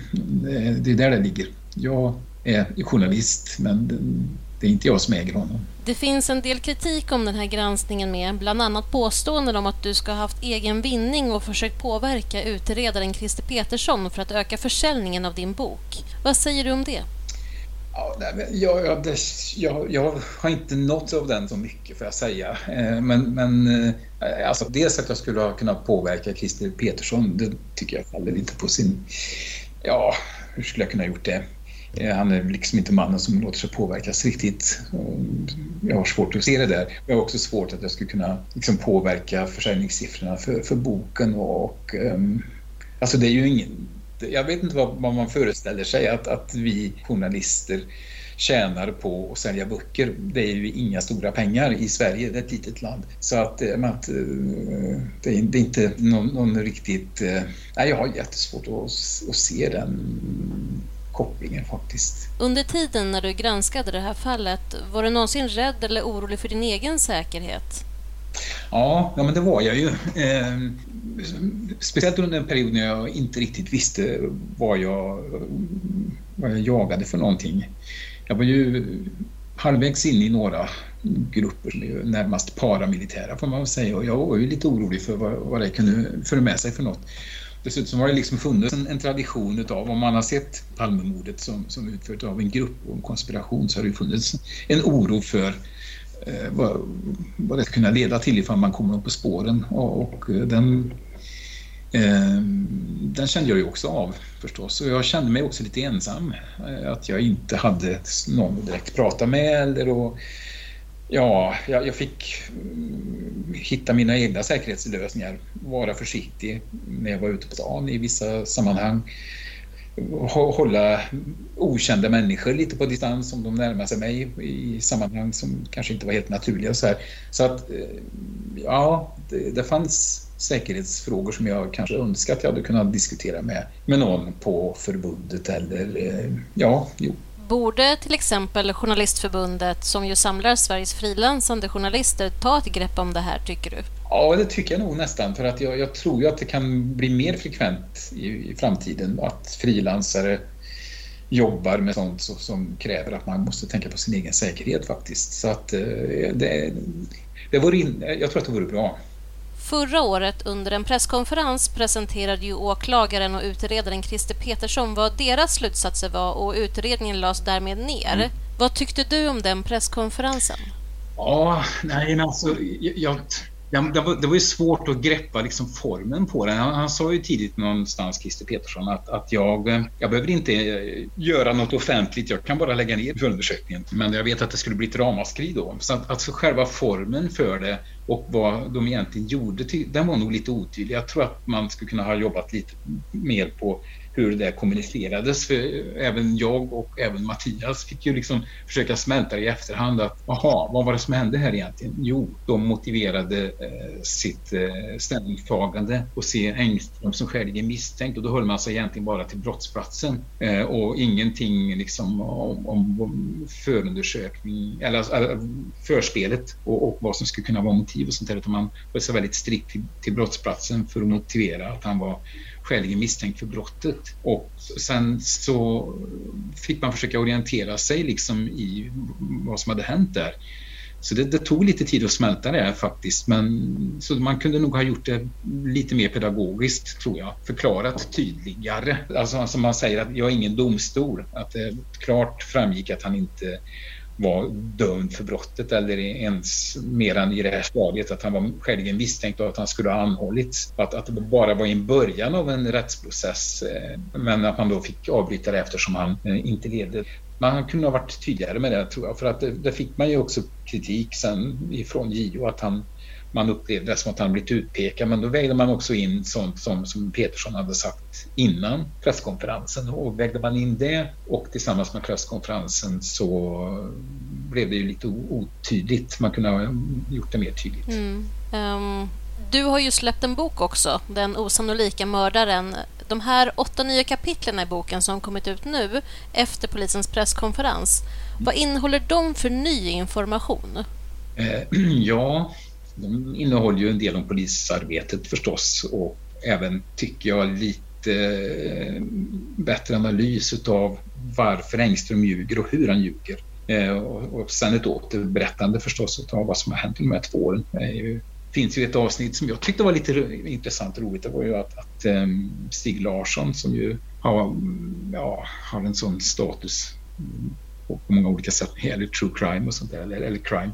[SPEAKER 2] Det är där det ligger. Jag är journalist men det är inte jag som äger honom.
[SPEAKER 1] Det finns en del kritik om den här granskningen med bland annat påståenden om att du ska ha haft egen vinning och försökt påverka utredaren Christer Petersson för att öka försäljningen av din bok. Vad säger du om det?
[SPEAKER 2] Ja, jag, jag, jag, jag, har inte nått av den så mycket får jag säga. Eh, men, men eh, alltså, dels att jag skulle ha kunnat påverka Christer Petersson, det tycker jag faller inte på sin... Ja, hur skulle jag kunna gjort det? Eh, han är liksom inte mannen som låter sig påverkas riktigt. Jag har svårt att se det där. Jag har också svårt att jag skulle kunna liksom påverka försäljningssiffrorna för, för boken. Och, um, alltså det är ju ingen... Jag vet inte vad, vad, man föreställer sig att, att vi journalister tjänar på att sälja böcker. Det är ju inga stora pengar i Sverige, det är ett litet land. Så att, eh, att eh, det, är, det är inte någon, någon riktigt... Nej, jag har jättesvårt att, att se den kopplingen faktiskt.
[SPEAKER 1] Under tiden när du granskade det här fallet, var du någonsin rädd eller orolig för din egen säkerhet?
[SPEAKER 2] Ja, ja men det var jag ju. Eh, speciellt under en period när jag inte riktigt visste vad jag, vad jag jagade för någonting. Jag var ju halvvägs in i några grupper närmast paramilitära får man väl säga och jag var ju lite orolig för vad, vad det kunde föra med sig för något. Dessutom har det liksom funnits en, en tradition utav, om man har sett Palmemordet som, som utfört av en grupp och en konspiration så har det funnits en oro för eh, vad, vad det ska kunna leda till ifall man kommer upp på spåren och, och den eh, den kände jag ju också av förstås och jag kände mig också lite ensam. Eh, att jag inte hade någon att direkt prata med eller och, Ja, jag, jag, fick mm, hitta mina egna säkerhetslösningar. Vara försiktig när jag var ute på stan i vissa sammanhang. Hålla okända människor lite på distans om de närmar sig mig i sammanhang som kanske inte var helt naturliga. Så, här. så att, eh, ja, det, det fanns säkerhetsfrågor som jag kanske önskat jag hade kunnat diskutera med, med någon på förbundet eller eh, ja, jo,
[SPEAKER 1] Borde till exempel Journalistförbundet, som ju samlar Sveriges frilansande journalister, ta ett grepp om det här, tycker du?
[SPEAKER 2] Ja, det tycker jag nog nästan. För att jag, jag tror ju att det kan bli mer frekvent i, i framtiden att frilansare jobbar med sånt så, som kräver att man måste tänka på sin egen säkerhet faktiskt. Så att eh, det, det vore in, jag tror att det vore bra.
[SPEAKER 1] Förra året under en presskonferens presenterade ju åklagaren och utredaren Christer Petersson vad deras slutsatser var och utredningen lades därmed ner. Mm. Vad tyckte du om den presskonferensen?
[SPEAKER 2] Ja, nej, alltså, jag, det var, det var ju svårt att greppa liksom formen på den. Han, han sa ju tidigt någonstans, Christer Petersson, att, att jag, eh, jag behöver inte eh, göra något offentligt, jag kan bara lägga ner förundersökningen. Men jag vet att det skulle bli ett ramaskri då. Så att, alltså själva formen för det och vad de egentligen gjorde, den var nog lite otydlig. Jag tror att man skulle kunna ha jobbat lite mer på hur det där kommunicerades. För även jag och även Mattias fick ju liksom försöka smälta det i efterhand att jaha, vad var det som hände här egentligen? Jo, de motiverade eh, sitt eh, ställningstagande och se Engström som skäligen misstänkt och då höll man sig egentligen bara till brottsplatsen eh, och ingenting liksom om, om förundersökning eller alltså, eh, förspelet och, och, vad som skulle kunna vara motiv och sånt där utan man höll sig väldigt strikt till, till brottsplatsen för att motivera att han var skäligen misstänkt för brottet. Och sen så fick man försöka orientera sig liksom i vad som hade hänt där. Så det, det, tog lite tid att smälta det faktiskt. Men, så man kunde nog ha gjort det lite mer pedagogiskt tror jag. Förklarat tydligare. Alltså som man säger att jag är ingen domstol. Att det klart framgick att han inte var dömd för brottet eller ens mer än i det här stadiet att han var skäligen misstänkt och att han skulle ha anhållits. Att, att det bara var i början av en rättsprocess eh, men att man då fick avbryta det eftersom han eh, inte levde. Man kunde ha varit tydligare med det tror jag för att det, det fick man ju också kritik sen ifrån JO att han man upplevde det som att han blivit utpekad. Men då vägde man också in sånt som, som Petersson hade sagt innan presskonferensen. Och vägde man in det och tillsammans med presskonferensen så blev det ju lite otydligt. Man kunde ha gjort det mer tydligt. Mm. Um,
[SPEAKER 1] du har ju släppt en bok också, Den osannolika mördaren. De här åtta nya kapitlen i boken som kommit ut nu efter polisens presskonferens. Vad innehåller de för ny information?
[SPEAKER 2] Eh, ja, de innehåller ju en del om polisarbetet förstås och även, tycker jag, lite eh, bättre analys utav varför Engström ljuger och hur han ljuger. Eh, och sen ett återberättande förstås av vad som har hänt under de här två åren. Det finns ju ett avsnitt som jag tyckte var lite intressant och roligt. Det var ju att, att eh, Stig Larsson som ju har, ja, har en sån status på många olika sätt när det gäller true crime och sånt där, eller, eller crime.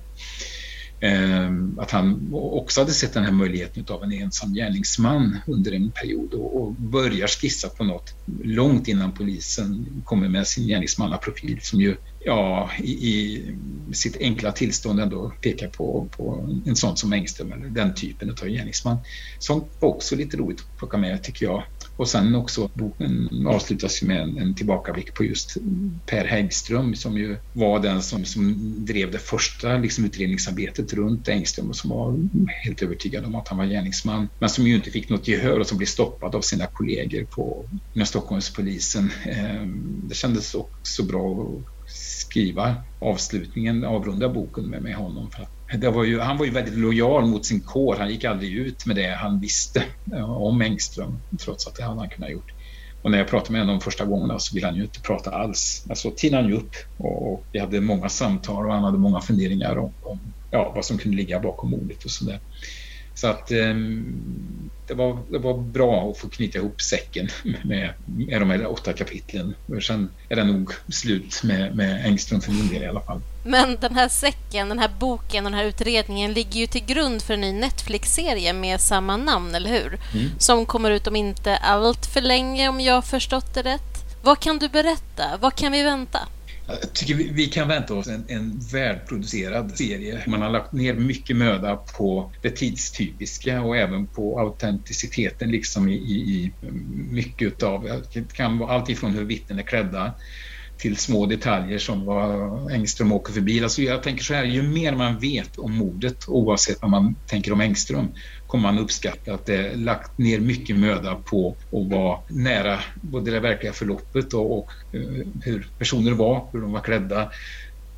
[SPEAKER 2] Ehm, att han också hade sett den här möjligheten av en ensam gärningsman under en period och, och börjar skissa på något långt innan polisen kommer med sin gärningsmannaprofil som ju ja, i, i sitt enkla tillstånd ändå pekar på, på en sån som Engström eller den typen av gärningsman. Sånt var också lite roligt att plocka med tycker jag. Och sen också boken avslutas med en, en tillbakablick på just Per Häggström som ju var den som, som drev det första liksom, utredningsarbetet runt Engström och som var helt övertygad om att han var gärningsman. Men som ju inte fick något gehör och som blev stoppad av sina kollegor på Stockholmspolisen. Ehm, det kändes också bra att skriva avslutningen, avrunda boken med, med honom. För att var ju, han var ju väldigt lojal mot sin kår. Han gick aldrig ut med det han visste om Engström, trots att det hade han kunnat gjort. Och när jag pratade med honom första gången så ville han ju inte prata alls. Alltså tinade han ju upp och, och vi hade många samtal och han hade många funderingar om, om ja, vad som kunde ligga bakom mordet och sådär. Så att eh, det, var, det var bra att få knyta ihop säcken med, med de här åtta kapitlen. Sen är det nog slut med, med Engström för min del i alla fall.
[SPEAKER 1] Men den här säcken, den här boken och den här utredningen ligger ju till grund för en ny Netflix-serie med samma namn, eller hur? Mm. Som kommer ut om inte allt för länge, om jag har förstått det rätt. Vad kan du berätta? Vad kan vi vänta?
[SPEAKER 2] Jag tycker vi, vi kan vänta oss en, en välproducerad serie. Man har lagt ner mycket möda på det tidstypiska och även på autenticiteten liksom i, i, i mycket av, det kan vara allt ifrån hur vittnen är klädda till små detaljer som vad Engström åker förbi. Alltså jag tänker så här, ju mer man vet om mordet, oavsett vad man tänker om Engström, kommer man uppskatta att det lagt ner mycket möda på att vara nära både det verkliga förloppet och, och eh, hur personer var, hur de var klädda,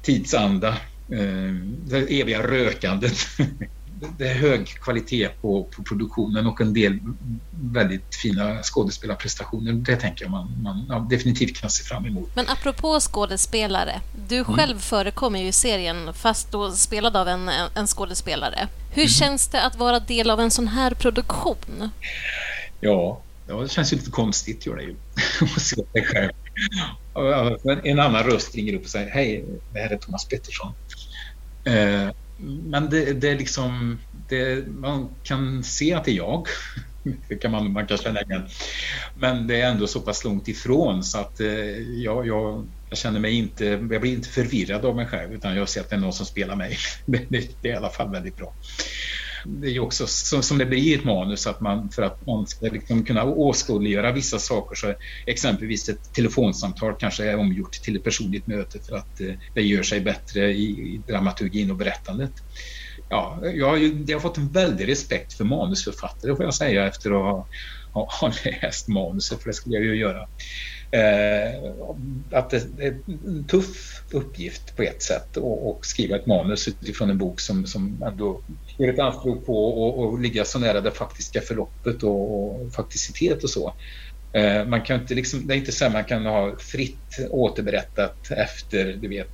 [SPEAKER 2] tidsanda, eh, det eviga rökandet. det är hög kvalitet på, på, produktionen och en del väldigt fina skådespelarprestationer. Det tänker jag man, man ja, definitivt kan se fram emot.
[SPEAKER 1] Men apropå skådespelare, du mm. själv förekommer ju i serien fast då spelad av en, en skådespelare. Hur mm. känns det att vara del av en sån här produktion?
[SPEAKER 2] Ja, ja det känns ju lite konstigt gör det ju. att se sig själv. En annan röst ringer upp och säger Hej, det här är Thomas Pettersson. Eh, men det, det, är liksom, det, man kan se att det är jag. Det kan man, man kan känna igen. Men det är ändå så pass långt ifrån så att eh, jag, jag, jag, känner mig inte, jag blir inte förvirrad av mig själv utan jag ser att det är någon som spelar mig. Det, det är i alla fall väldigt bra det är ju också som, som det blir i ett manus att man för att man ska liksom kunna åskådliggöra vissa saker så exempelvis ett telefonsamtal kanske är omgjort till ett personligt möte för att eh, det gör sig bättre i, i dramaturgin och berättandet. Ja, jag har, ju, jag har fått en väldig respekt för manusförfattare får jag säga efter att ha, ha, ha läst manuset, för det skulle jag ju göra. Eh, att det är en tuff uppgift på ett sätt att skriva ett manus utifrån en bok som, som ändå gör ett anspråk på att ligga så nära det faktiska förloppet och, och fakticitet och så. Eh, man kan inte liksom, det är inte så att man kan ha fritt återberättat efter, du vet,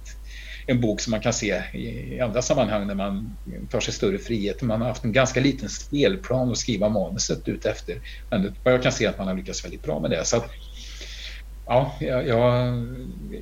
[SPEAKER 2] en bok som man kan se i andra sammanhang när man tar sig större frihet. Man har haft en ganska liten spelplan att skriva manuset ut efter. Men jag kan se att man har lyckats väldigt bra med det. Så att, ja, jag,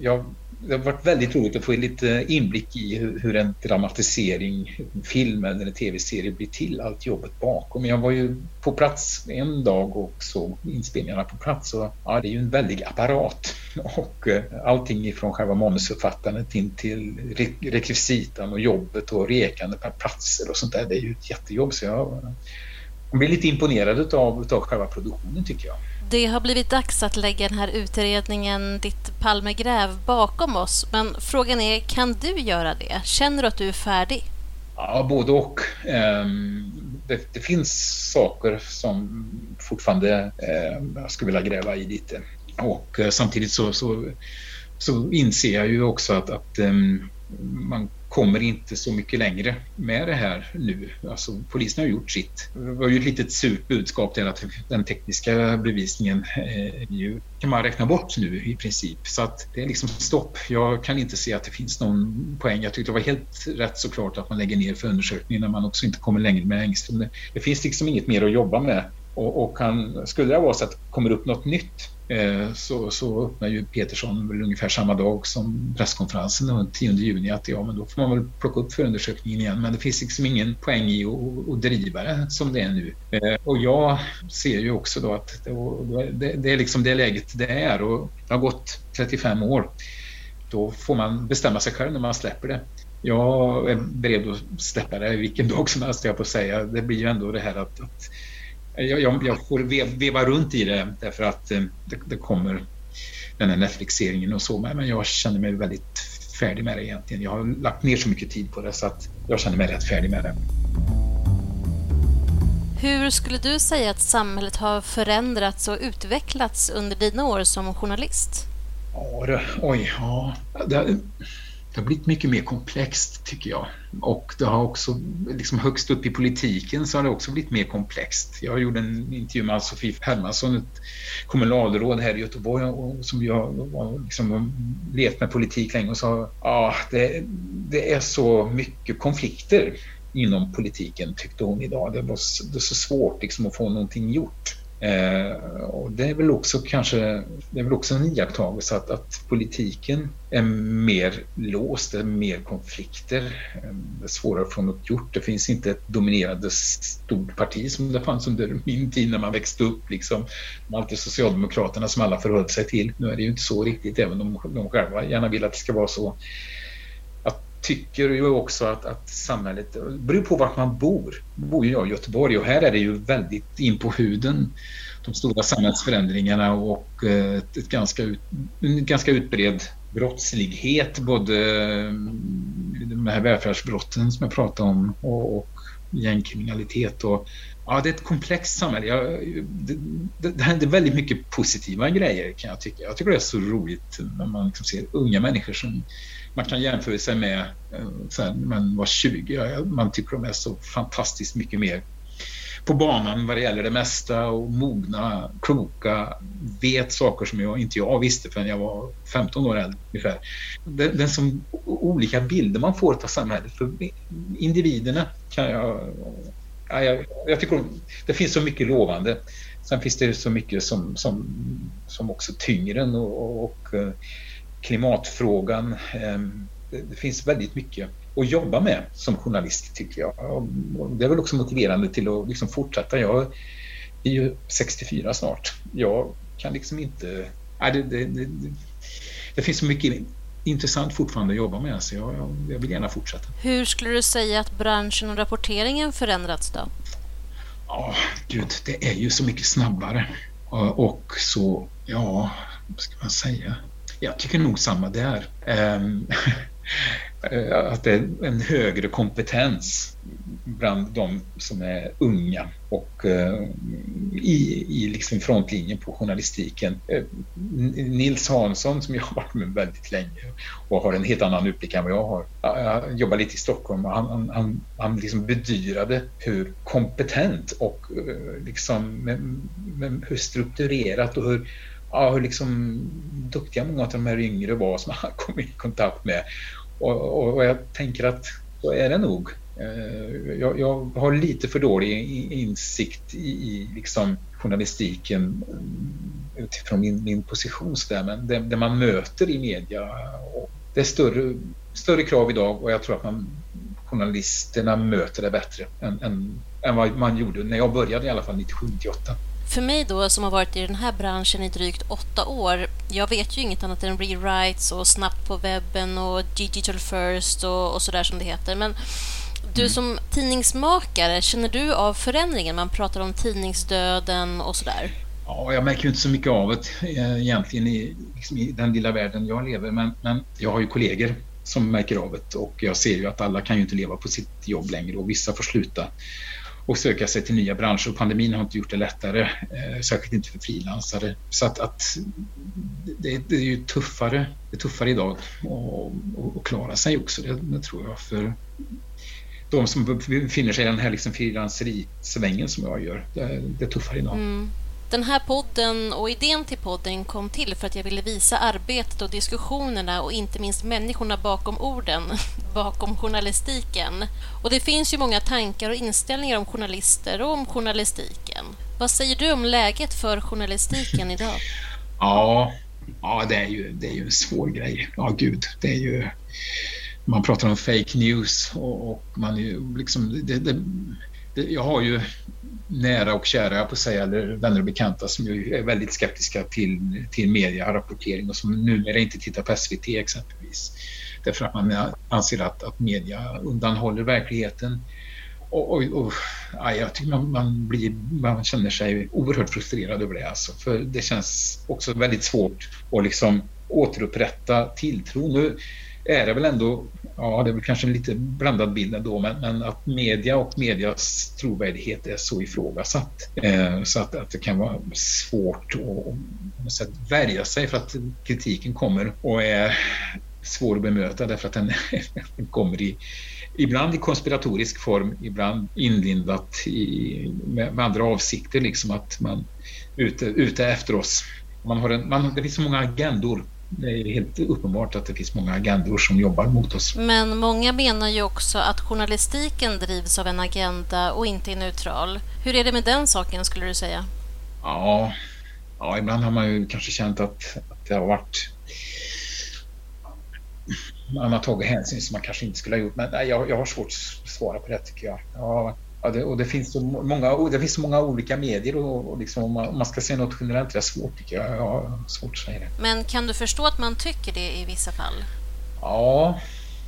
[SPEAKER 2] jag, det har varit väldigt roligt att få lite inblick i hur, hur en dramatisering, en film eller en tv-serie blir till, allt jobbet bakom. Jag var ju på plats en dag och såg inspelningarna på plats och ja, det är ju en väldig apparat och eh, allting ifrån själva manusförfattandet in till rekvisitan och jobbet och rekande per platser och sånt där. Det är ju ett jättejobb så jag, jag blir lite imponerad av, av själva produktionen tycker jag.
[SPEAKER 1] Det har blivit dags att lägga den här utredningen Ditt Palmegräv bakom oss. Men frågan är, kan du göra det? Känner du att du är färdig?
[SPEAKER 2] Ja, både och. Ehm, det, det finns saker som fortfarande ehm, jag skulle vilja gräva i lite. Och eh, samtidigt så, så, så inser jag ju också att, att ehm, man kommer inte så mycket längre med det här nu. Alltså, polisen har gjort sitt. Det var ju ett litet surt budskap till att den tekniska bevisningen eh, ju, kan man räkna bort nu i princip. Så att det är liksom stopp. Jag kan inte se att det finns någon poäng. Jag tyckte det var helt rätt såklart att man lägger ner förundersökningen när man också inte kommer längre med Engström. Det, finns liksom inget mer att jobba med. Och, och han, skulle det vara så att det kommer upp något nytt Eh, så, så öppnar ju Petersson väl ungefär samma dag som presskonferensen den 10 juni att ja, men då får man väl plocka upp förundersökningen igen. Men det finns liksom ingen poäng i att, att driva det som det är nu. Eh, och jag ser ju också då att det, det är liksom det läget det är och det har gått 35 år. Då får man bestämma sig själv när man släpper det. Jag är beredd att släppa det vilken dag som helst, jag på att säga. Det blir ju ändå det här att, att jag, jag, jag får veva runt i det därför att eh, det, det kommer den här Netflixeringen och så, men jag känner mig väldigt färdig med det egentligen. Jag har lagt ner så mycket tid på det så att jag känner mig rätt färdig med det.
[SPEAKER 1] Hur skulle du säga att samhället har förändrats och utvecklats under dina år som journalist?
[SPEAKER 2] Ja, det, oj, ja. Det, det har blivit mycket mer komplext tycker jag. Och det har också, liksom högst upp i politiken så har det också blivit mer komplext. Jag gjorde en intervju med Ann-Sofie Hermansson, ett kommunalråd här i Göteborg och, som jag liksom levt med politik länge och sa ja, det, det är så mycket konflikter inom politiken tyckte hon idag. Det var, det är så svårt liksom att få någonting gjort. Eh, och det är väl också kanske det är väl också en iakttagelse att, att politiken är mer låst, det är mer konflikter, eh, det är svårare att få något gjort. Det finns inte ett dominerande stort parti som det fanns under min tid när man växte upp. Liksom. Alltid Socialdemokraterna som alla förhöll sig till. Nu är det ju inte så riktigt, även om de själva gärna vill att det ska vara så tycker ju också att, att samhället, det beror på vart man bor. Nu bor ju jag i Göteborg och här är det ju väldigt in på huden de stora samhällsförändringarna och ett, ett ganska, ut, en ganska utbredd brottslighet, både eh, de här välfärdsbrotten som jag pratade om och, och gängkriminalitet. Och, ja, det är ett komplext samhälle. Jag, det, det, det, händer väldigt mycket positiva grejer kan jag tycka. Jag tycker det är så roligt när man liksom ser unga människor som man kan jämföra sig med eh, sen man var 20. Man tycker de är så fantastiskt mycket mer på banan vad det gäller det mesta och mogna, kloka, vet saker som jag, inte jag visste förrän jag var 15 år äldre ungefär. Det, det är som olika bilder man får av samhället. För individerna kan jag... Ja, jag, jag tycker det finns så mycket lovande. Sen finns det så mycket som, som, som också tynger en och, och eh, klimatfrågan. Ehm, det finns väldigt mycket att jobba med som journalist tycker jag. Det är väl också motiverande till att liksom fortsätta. Jag är ju 64 snart. Jag kan liksom inte... Nej, det, det, det, det finns så mycket intressant fortfarande att jobba med så jag, jag vill gärna fortsätta.
[SPEAKER 1] Hur skulle du säga att branschen och rapporteringen förändrats då?
[SPEAKER 2] Ja, gud, det är ju så mycket snabbare och så, ja, vad ska man säga? Jag tycker nog samma där. Ehm, eh, att det är en högre kompetens bland de som är unga och eh, i, i liksom frontlinjen på journalistiken. Eh, Nils Hansson som jag har varit med väldigt länge och har en helt annan utblick än vad jag har. Jag jobbar lite i Stockholm och han, han, han, han liksom bedyrade hur kompetent och liksom med, med hur strukturerat och hur ja, hur liksom duktiga många av de här yngre var som han kom i kontakt med. Och, och, och jag tänker att så är det nog. Eh, jag, jag, har lite för dålig insikt i, i liksom journalistiken mm, utifrån min, min position. Där. Men det, det, man möter i media, och det är större, större krav idag och jag tror att man, journalisterna möter det bättre än, än, än vad man gjorde när jag började i alla fall 97-98.
[SPEAKER 1] För mig då som har varit i den här branschen i drygt åtta år, jag vet ju inget annat än rewrites och snabbt på webben och digital first och, och sådär som det heter. Men du som tidningsmakare, känner du av förändringen? Man pratar om tidningsdöden och sådär.
[SPEAKER 2] Ja, jag märker ju inte så mycket av det eh, egentligen i, liksom i den lilla världen jag lever men, men jag har ju kollegor som märker av det och jag ser ju att alla kan ju inte leva på sitt jobb längre och vissa får sluta och söka sig till nya branscher. Och pandemin har inte gjort det lättare, eh, särskilt inte för frilansare. Så att, att det, det, är ju tuffare, det är tuffare idag att klara sig också, det, det, tror jag. För de som befinner sig i den här liksom frilanserisvängen som jag gör, det, det är tuffare idag. Mm.
[SPEAKER 1] Den här podden och idén till podden kom till för att jag ville visa arbetet och diskussionerna och inte minst människorna bakom orden, bakom journalistiken. Och det finns ju många tankar och inställningar om journalister och om journalistiken. Vad säger du om läget för journalistiken idag?
[SPEAKER 2] Ja, ja det, är ju, det är ju en svår grej. Ja, gud, det är ju... Man pratar om fake news och, och man är ju liksom... Det, det, jag har ju nära och kära, jag på säga, eller vänner och bekanta som ju är väldigt skeptiska till, till medierapportering och som numera inte tittar på SVT exempelvis. Därför att man anser att, att media undanhåller verkligheten. Och, och, och ja, jag tycker man, man, blir, man känner sig oerhört frustrerad över det. Alltså. För det känns också väldigt svårt att liksom återupprätta tilltron. Nu är det väl ändå ja, det är väl kanske en lite blandad bild ändå, men, men att media och medias trovärdighet är så ifrågasatt eh, så att, att det kan vara svårt att, att värja sig för att kritiken kommer och är svår att bemöta därför att den, den kommer i ibland i konspiratorisk form, ibland inlindat i, med, med andra avsikter, liksom att man är ute, ute efter oss. Man har en, man, det finns så många agendor det är helt uppenbart att det finns många agendor som jobbar mot oss.
[SPEAKER 1] Men många menar ju också att journalistiken drivs av en agenda och inte är neutral. Hur är det med den saken skulle du säga?
[SPEAKER 2] Ja, ja ibland har man ju kanske känt att, att det har varit man har tagit hänsyn som man kanske inte skulle ha gjort. Men nej, jag, jag har svårt att svara på det tycker jag. jag Ja, det, och det finns, så många, det finns så många olika medier och, och liksom, om, man, om man ska säga något generellt det är svårt tycker jag. Har svårt att säga det.
[SPEAKER 1] Men kan du förstå att man tycker det i vissa fall?
[SPEAKER 2] Ja,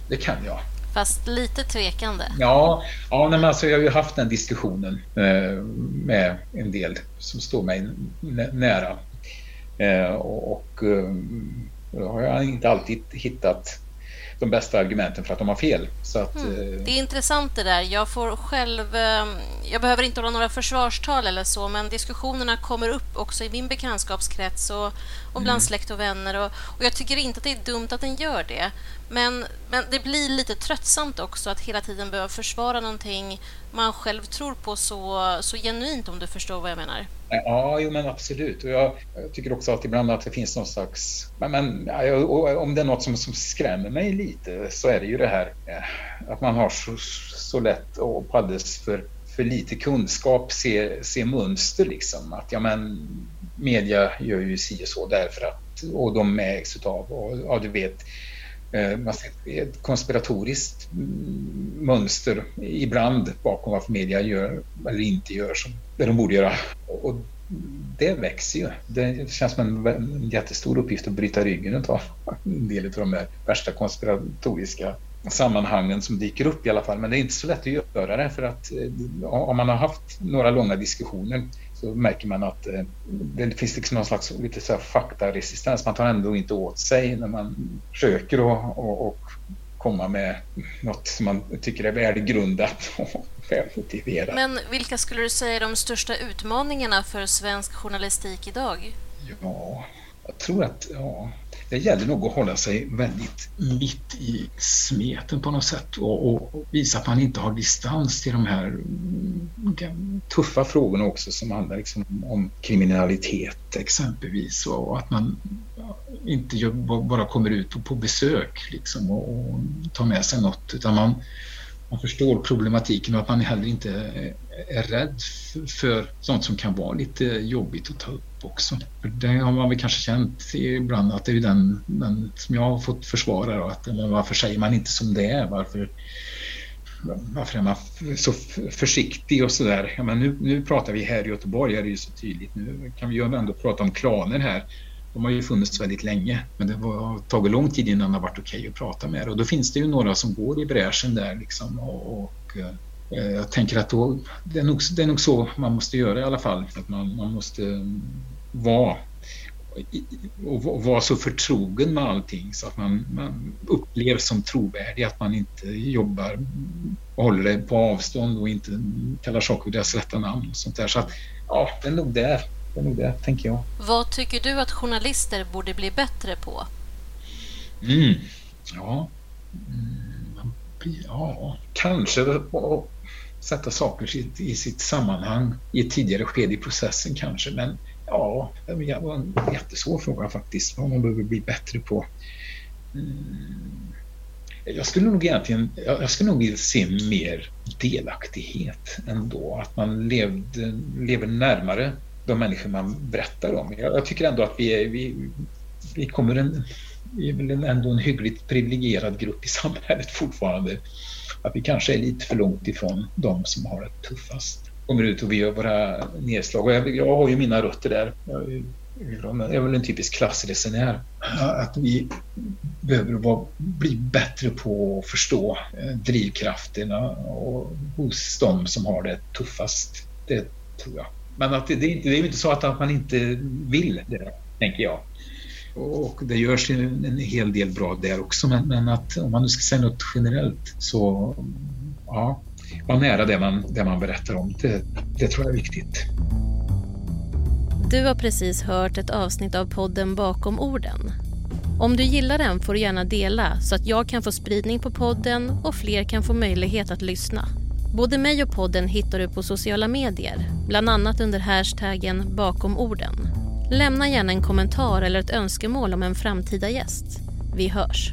[SPEAKER 2] det kan jag.
[SPEAKER 1] Fast lite tvekande?
[SPEAKER 2] Ja, ja men alltså, jag har ju haft den diskussionen eh, med en del som står mig nära. Eh, och, och eh, då har jag inte alltid hittat de bästa argumenten för att de har fel. Så att, mm.
[SPEAKER 1] Eh, det är intressant det där. Jag får själv... Ehm, jag behöver inte hålla några försvarstal eller så, men diskussionerna kommer upp också i min bekantskapskrets och, och bland mm. släkt och vänner. Och, och, jag tycker inte att det är dumt att den gör det. Men, men det blir lite tröttsamt också att hela tiden behöva försvara någonting man själv tror på så, så genuint, om du förstår vad jag menar.
[SPEAKER 2] Ja, jo, men absolut. Och jag, jag, tycker också att ibland att det finns någon slags... Men, men om det är något som, som skrämmer mig lite så är det ju det här eh, att man har så, så lätt och på alldeles för, för lite kunskap se, se mönster liksom. Att ja, men media gör ju si och så därför att och de ägs utav och ja, du vet Eh, man ser ett konspiratoriskt mm, mönster ibland bakom vad media gör eller inte gör som det de borde göra. Och det växer ju. Det känns som en jättestor uppgift att bryta ryggen av en del av de här värsta konspiratoriska sammanhangen som dyker upp i alla fall. Men det är inte så lätt att göra det för att eh, om man har haft några långa diskussioner så märker man att eh, det finns liksom någon slags lite så här faktaresistens. Man tar ändå inte åt sig när man försöker och, och, och komma med något som man tycker är välgrundat och välmotiverat.
[SPEAKER 1] Men vilka skulle du säga är de största utmaningarna för svensk journalistik idag?
[SPEAKER 2] Ja, jag tror att ja, det gäller nog att hålla sig väldigt mitt i smeten på något sätt och, och, visa att man inte har distans till de här mm, tuffa frågorna också som handlar liksom om kriminalitet exempelvis och att man inte bara kommer ut på besök liksom och, och tar med sig något utan man man förstår problematiken och att man heller inte är rädd för sånt som kan vara lite jobbigt att ta upp också. För det har man väl kanske känt ibland att det är den, den som jag har fått försvara då, att varför säger man inte som det är? Varför, varför är man så försiktig och sådär? Ja, men nu, nu pratar vi här i Göteborg, är det ju så tydligt. Nu kan vi ju ändå prata om klaner här de har ju funnits väldigt länge men det har tagit lång tid innan det har varit okej okay att prata med och då finns det ju några som går i bräschen där liksom och, och eh, jag tänker att då, det, är nog, det är nog så man måste göra i alla fall. Att man, man måste vara och vara så förtrogen med allting så att man, man upplevs som trovärdig, att man inte jobbar och håller det på avstånd och inte kallar saker vid deras rätta namn och sånt där. Så att, ja, det är nog där det är nog det, tänker jag.
[SPEAKER 1] Vad tycker du att journalister borde bli bättre på?
[SPEAKER 2] Mm. Ja. Mm. ja, kanske sätta saker i sitt sammanhang i ett tidigare skede i processen kanske. Men ja, det var en jättesvår fråga faktiskt. Vad man behöver bli bättre på. Mm. Jag skulle nog egentligen, jag skulle nog vilja se mer delaktighet ändå. Att man levde, lever närmare de människor man berättar om. Jag, jag tycker ändå att vi, är, vi, vi kommer en, vi är väl ändå en hyggligt privilegierad grupp i samhället fortfarande. Att vi kanske är lite för långt ifrån de som har det tuffast. Kommer ut och vi gör våra nedslag. Och jag, jag har ju mina rötter där. Jag, jag är väl en typisk klassresenär. Att vi behöver vara, bli bättre på att förstå eh, drivkrafterna och hos de som har det tuffast. Det tror jag. Men att det, det, är ju inte så att, man inte vill det, tänker jag. Och det görs en, en hel del bra där också, men, men, att om man nu ska säga något generellt så ja, var nära det man, det man berättar om. Det, det tror jag är viktigt.
[SPEAKER 1] Du har precis hört ett avsnitt av podden Bakom orden. Om du gillar den får du gärna dela så att jag kan få spridning på podden och fler kan få möjlighet att lyssna. Både mig och podden hittar du på sociala medier, bland annat under hashtaggen bakom orden. Lämna gärna en kommentar eller ett önskemål om en framtida gäst. Vi hörs!